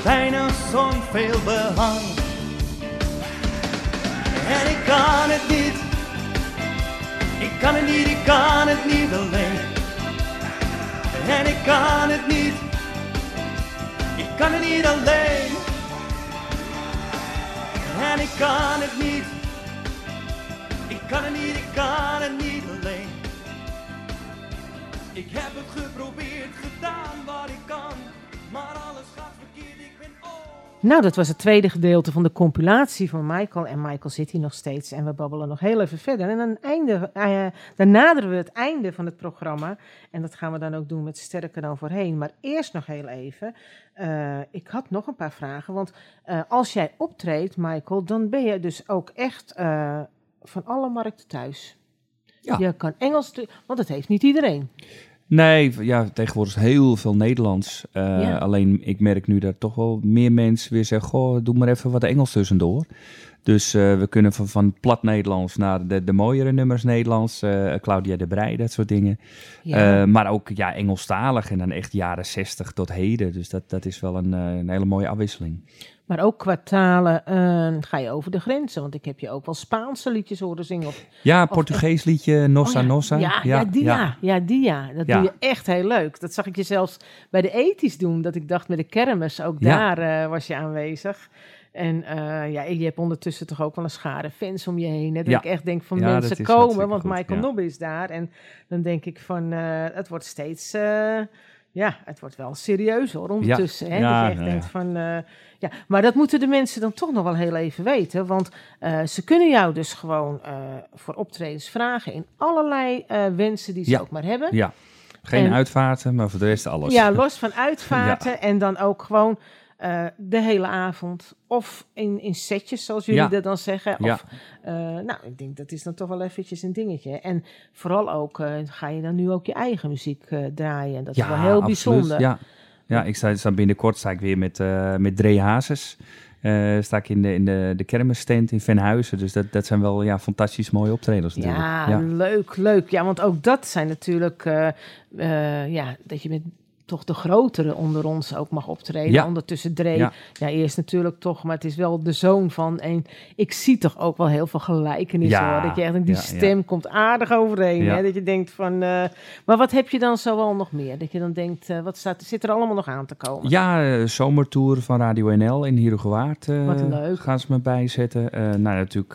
weinig zon, veel behang. En ik kan het niet, ik kan het niet, ik kan het niet alleen. En ik kan het niet, ik kan het niet alleen. En ik kan het niet, ik kan het niet, ik kan het niet alleen. Ik heb het geprobeerd, gedaan wat ik kan, maar alles gaat verkeerd, ik ben oh. Nou, dat was het tweede gedeelte van de compilatie van Michael. En Michael zit hier nog steeds en we babbelen nog heel even verder. En dan, einde, eh, dan naderen we het einde van het programma. En dat gaan we dan ook doen met Sterker dan voorheen. Maar eerst nog heel even. eh, ik had nog een paar vragen. Want eh, als jij optreedt, Michael, dan ben je dus ook echt eh, van alle markten thuis. Ja. Je kan Engels, want dat heeft niet iedereen. Nee, ja, tegenwoordig is heel veel Nederlands. Eh, Ja. Alleen ik merk nu dat toch wel meer mensen weer zeggen: Goh, doe maar even wat Engels tussendoor. Dus eh, we kunnen van, van plat Nederlands naar de, de mooiere nummers Nederlands. eh, Claudia de Brij, dat soort dingen. Ja. Eh, maar ook ja, Engelstalig en dan echt jaren 60 tot heden. Dus dat, dat is wel een, een hele mooie afwisseling. Maar ook qua talen ga je over de grenzen. Want ik heb je ook wel Spaanse liedjes horen zingen. Of, Ja, Portugees liedje Nossa Oh ja, Nossa. Ja, ja, die ja. ja, die ja. Dat doe je echt heel leuk. Dat zag ik je zelfs bij de ethisch doen. Dat ik dacht met de kermis, ook daar was je aanwezig. En eh, ja, je hebt ondertussen toch ook wel een schare fans om je heen. Hè? Dat Ja. ik echt denk van Ja, mensen komen, want goed, Michael ja. Nobbe is daar. En dan denk ik van, eh, het wordt steeds... eh, ja, het wordt wel serieus hoor, ondertussen. Hè? Ja, dat je echt nou denkt van... ja, maar dat moeten de mensen dan toch nog wel heel even weten. Want ze kunnen jou dus gewoon voor optredens vragen in allerlei wensen die ze ook maar hebben. Ja, geen En- uitvaarten, maar voor de rest alles. Ja, los van uitvaarten en dan ook gewoon eh, de hele avond. Of in, in setjes, zoals jullie Ja. dat dan zeggen. Ja. Of, eh, nou, ik denk dat is dan toch wel eventjes een dingetje. En vooral ook, eh, ga je dan nu ook je eigen muziek draaien. En dat is wel heel absoluut. bijzonder. Ja, ja ik sta, sta binnenkort sta ik weer met, met Dre Hazes. Sta ik in de, in de, de kermisstand in Venhuizen. Dus dat, dat zijn wel ja, fantastisch mooie optredens natuurlijk. Ja, leuk, leuk. Ja, want ook dat zijn natuurlijk, ja, dat je met toch de grotere onder ons ook mag optreden. Ja. Ondertussen Dre, ja. Ja. eerst natuurlijk toch, maar het is wel de zoon van. En ik zie toch ook wel heel veel gelijkenissen Ja, hoor. Dat je echt die stem komt aardig overeen. Hè? Dat je denkt van, eh, maar wat heb je dan zo wel nog meer? Dat je dan denkt, eh, wat staat, zit er allemaal nog aan te komen? Ja, eh, zomertour van Radio NL in Herugewaard eh, Wat leuk. gaan ze me bijzetten. Nou, natuurlijk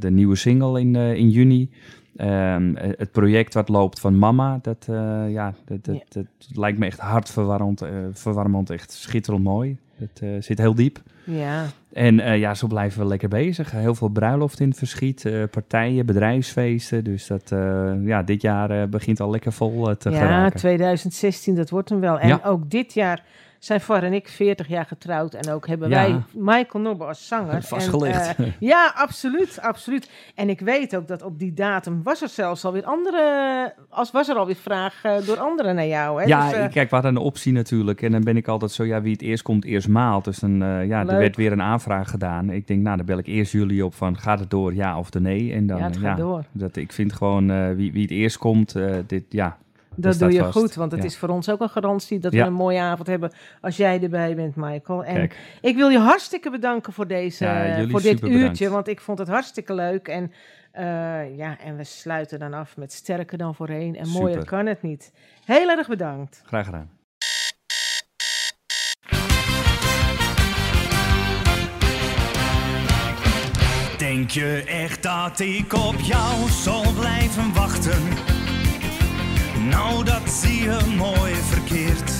de nieuwe single in, in juni. Ehm, eh, het project wat loopt van Mama, dat, eh, ja, dat, dat, Ja. dat lijkt me echt hartverwarmend, eh, verwarmend, echt schitterend mooi. Het zit heel diep. Ja, En ja, zo blijven we lekker bezig. Heel veel bruiloft in het verschiet, partijen, bedrijfsfeesten. Dus dat, ja, dit jaar begint al lekker vol te ja geraken. 2016, dat wordt hem wel. En Ja. ook dit jaar zijn Var en ik 40 jaar getrouwd. En ook hebben Ja. wij Michael Nobbe als zanger. Vastgelegd. En, eh, ja, absoluut, absoluut. En ik weet ook dat op die datum was er zelfs alweer andere... Als was er alweer vraag eh, door anderen naar jou. Hè? Ja, Dus, eh, kijk, we hadden een optie natuurlijk. En dan ben ik altijd zo, ja, wie het eerst komt, eerst maalt. Dus dan, ja, Leuk. er werd weer een aanvraag gedaan. Ik denk, nou, dan bel ik eerst jullie op van, gaat het door, ja of de nee? En dan, ja, het gaat door. Dat, ik vind gewoon, wie, wie het eerst komt, dit, ja. Dat doe je vast. goed, want het Ja. is voor ons ook een garantie dat Ja. we een mooie avond hebben als jij erbij bent, Michael. En Kijk, ik wil je hartstikke bedanken voor, deze, Ja, voor dit bedankt. uurtje, want ik vond het hartstikke leuk. En, eh, ja, en we sluiten dan af met sterker dan voorheen. En mooier Super. kan het niet. Heel erg bedankt. graag gedaan. Denk je echt dat ik op jou zal blijven wachten? Nou, dat zie je mooi verkeerd.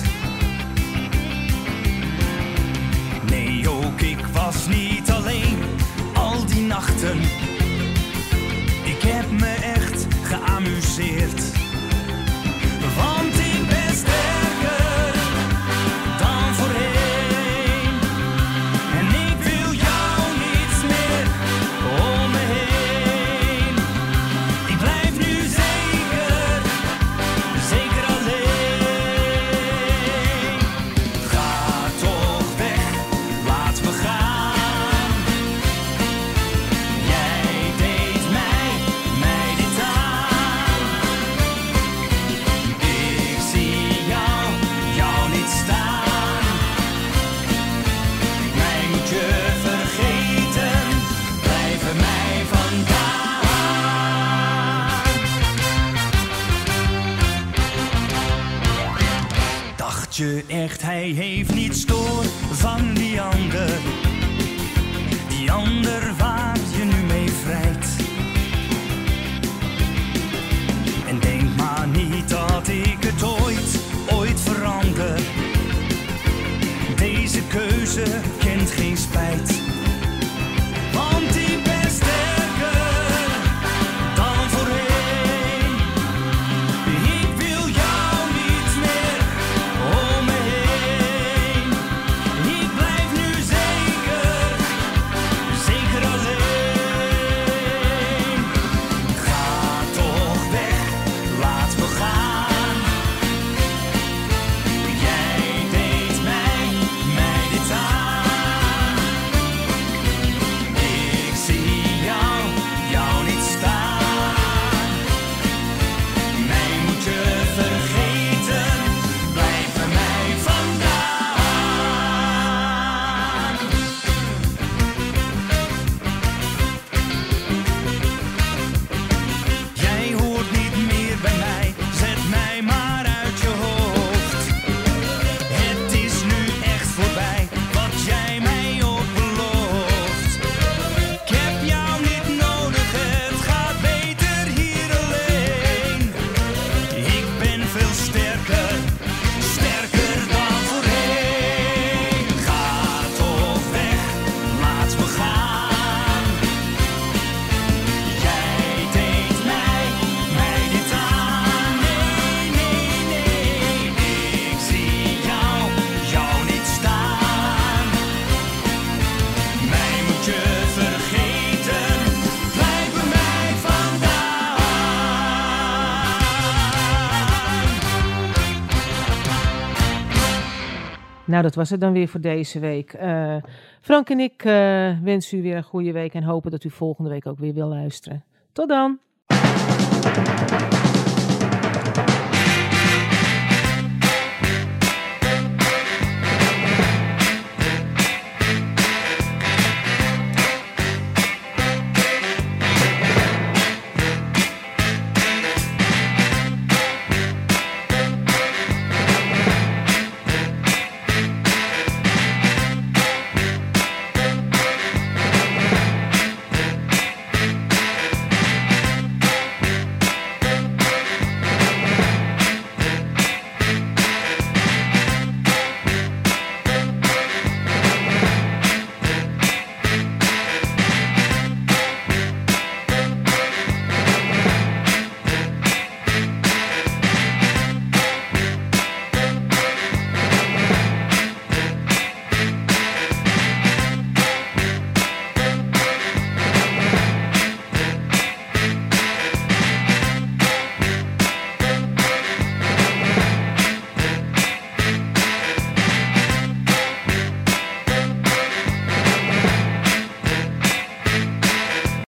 Nee, ook ik was niet alleen al die nachten. Ik heb me echt geamuseerd. Nou, dat was het dan weer voor deze week. Eh, Frank en ik eh, wensen u weer een goede week en hopen dat u volgende week ook weer wil luisteren. Tot dan!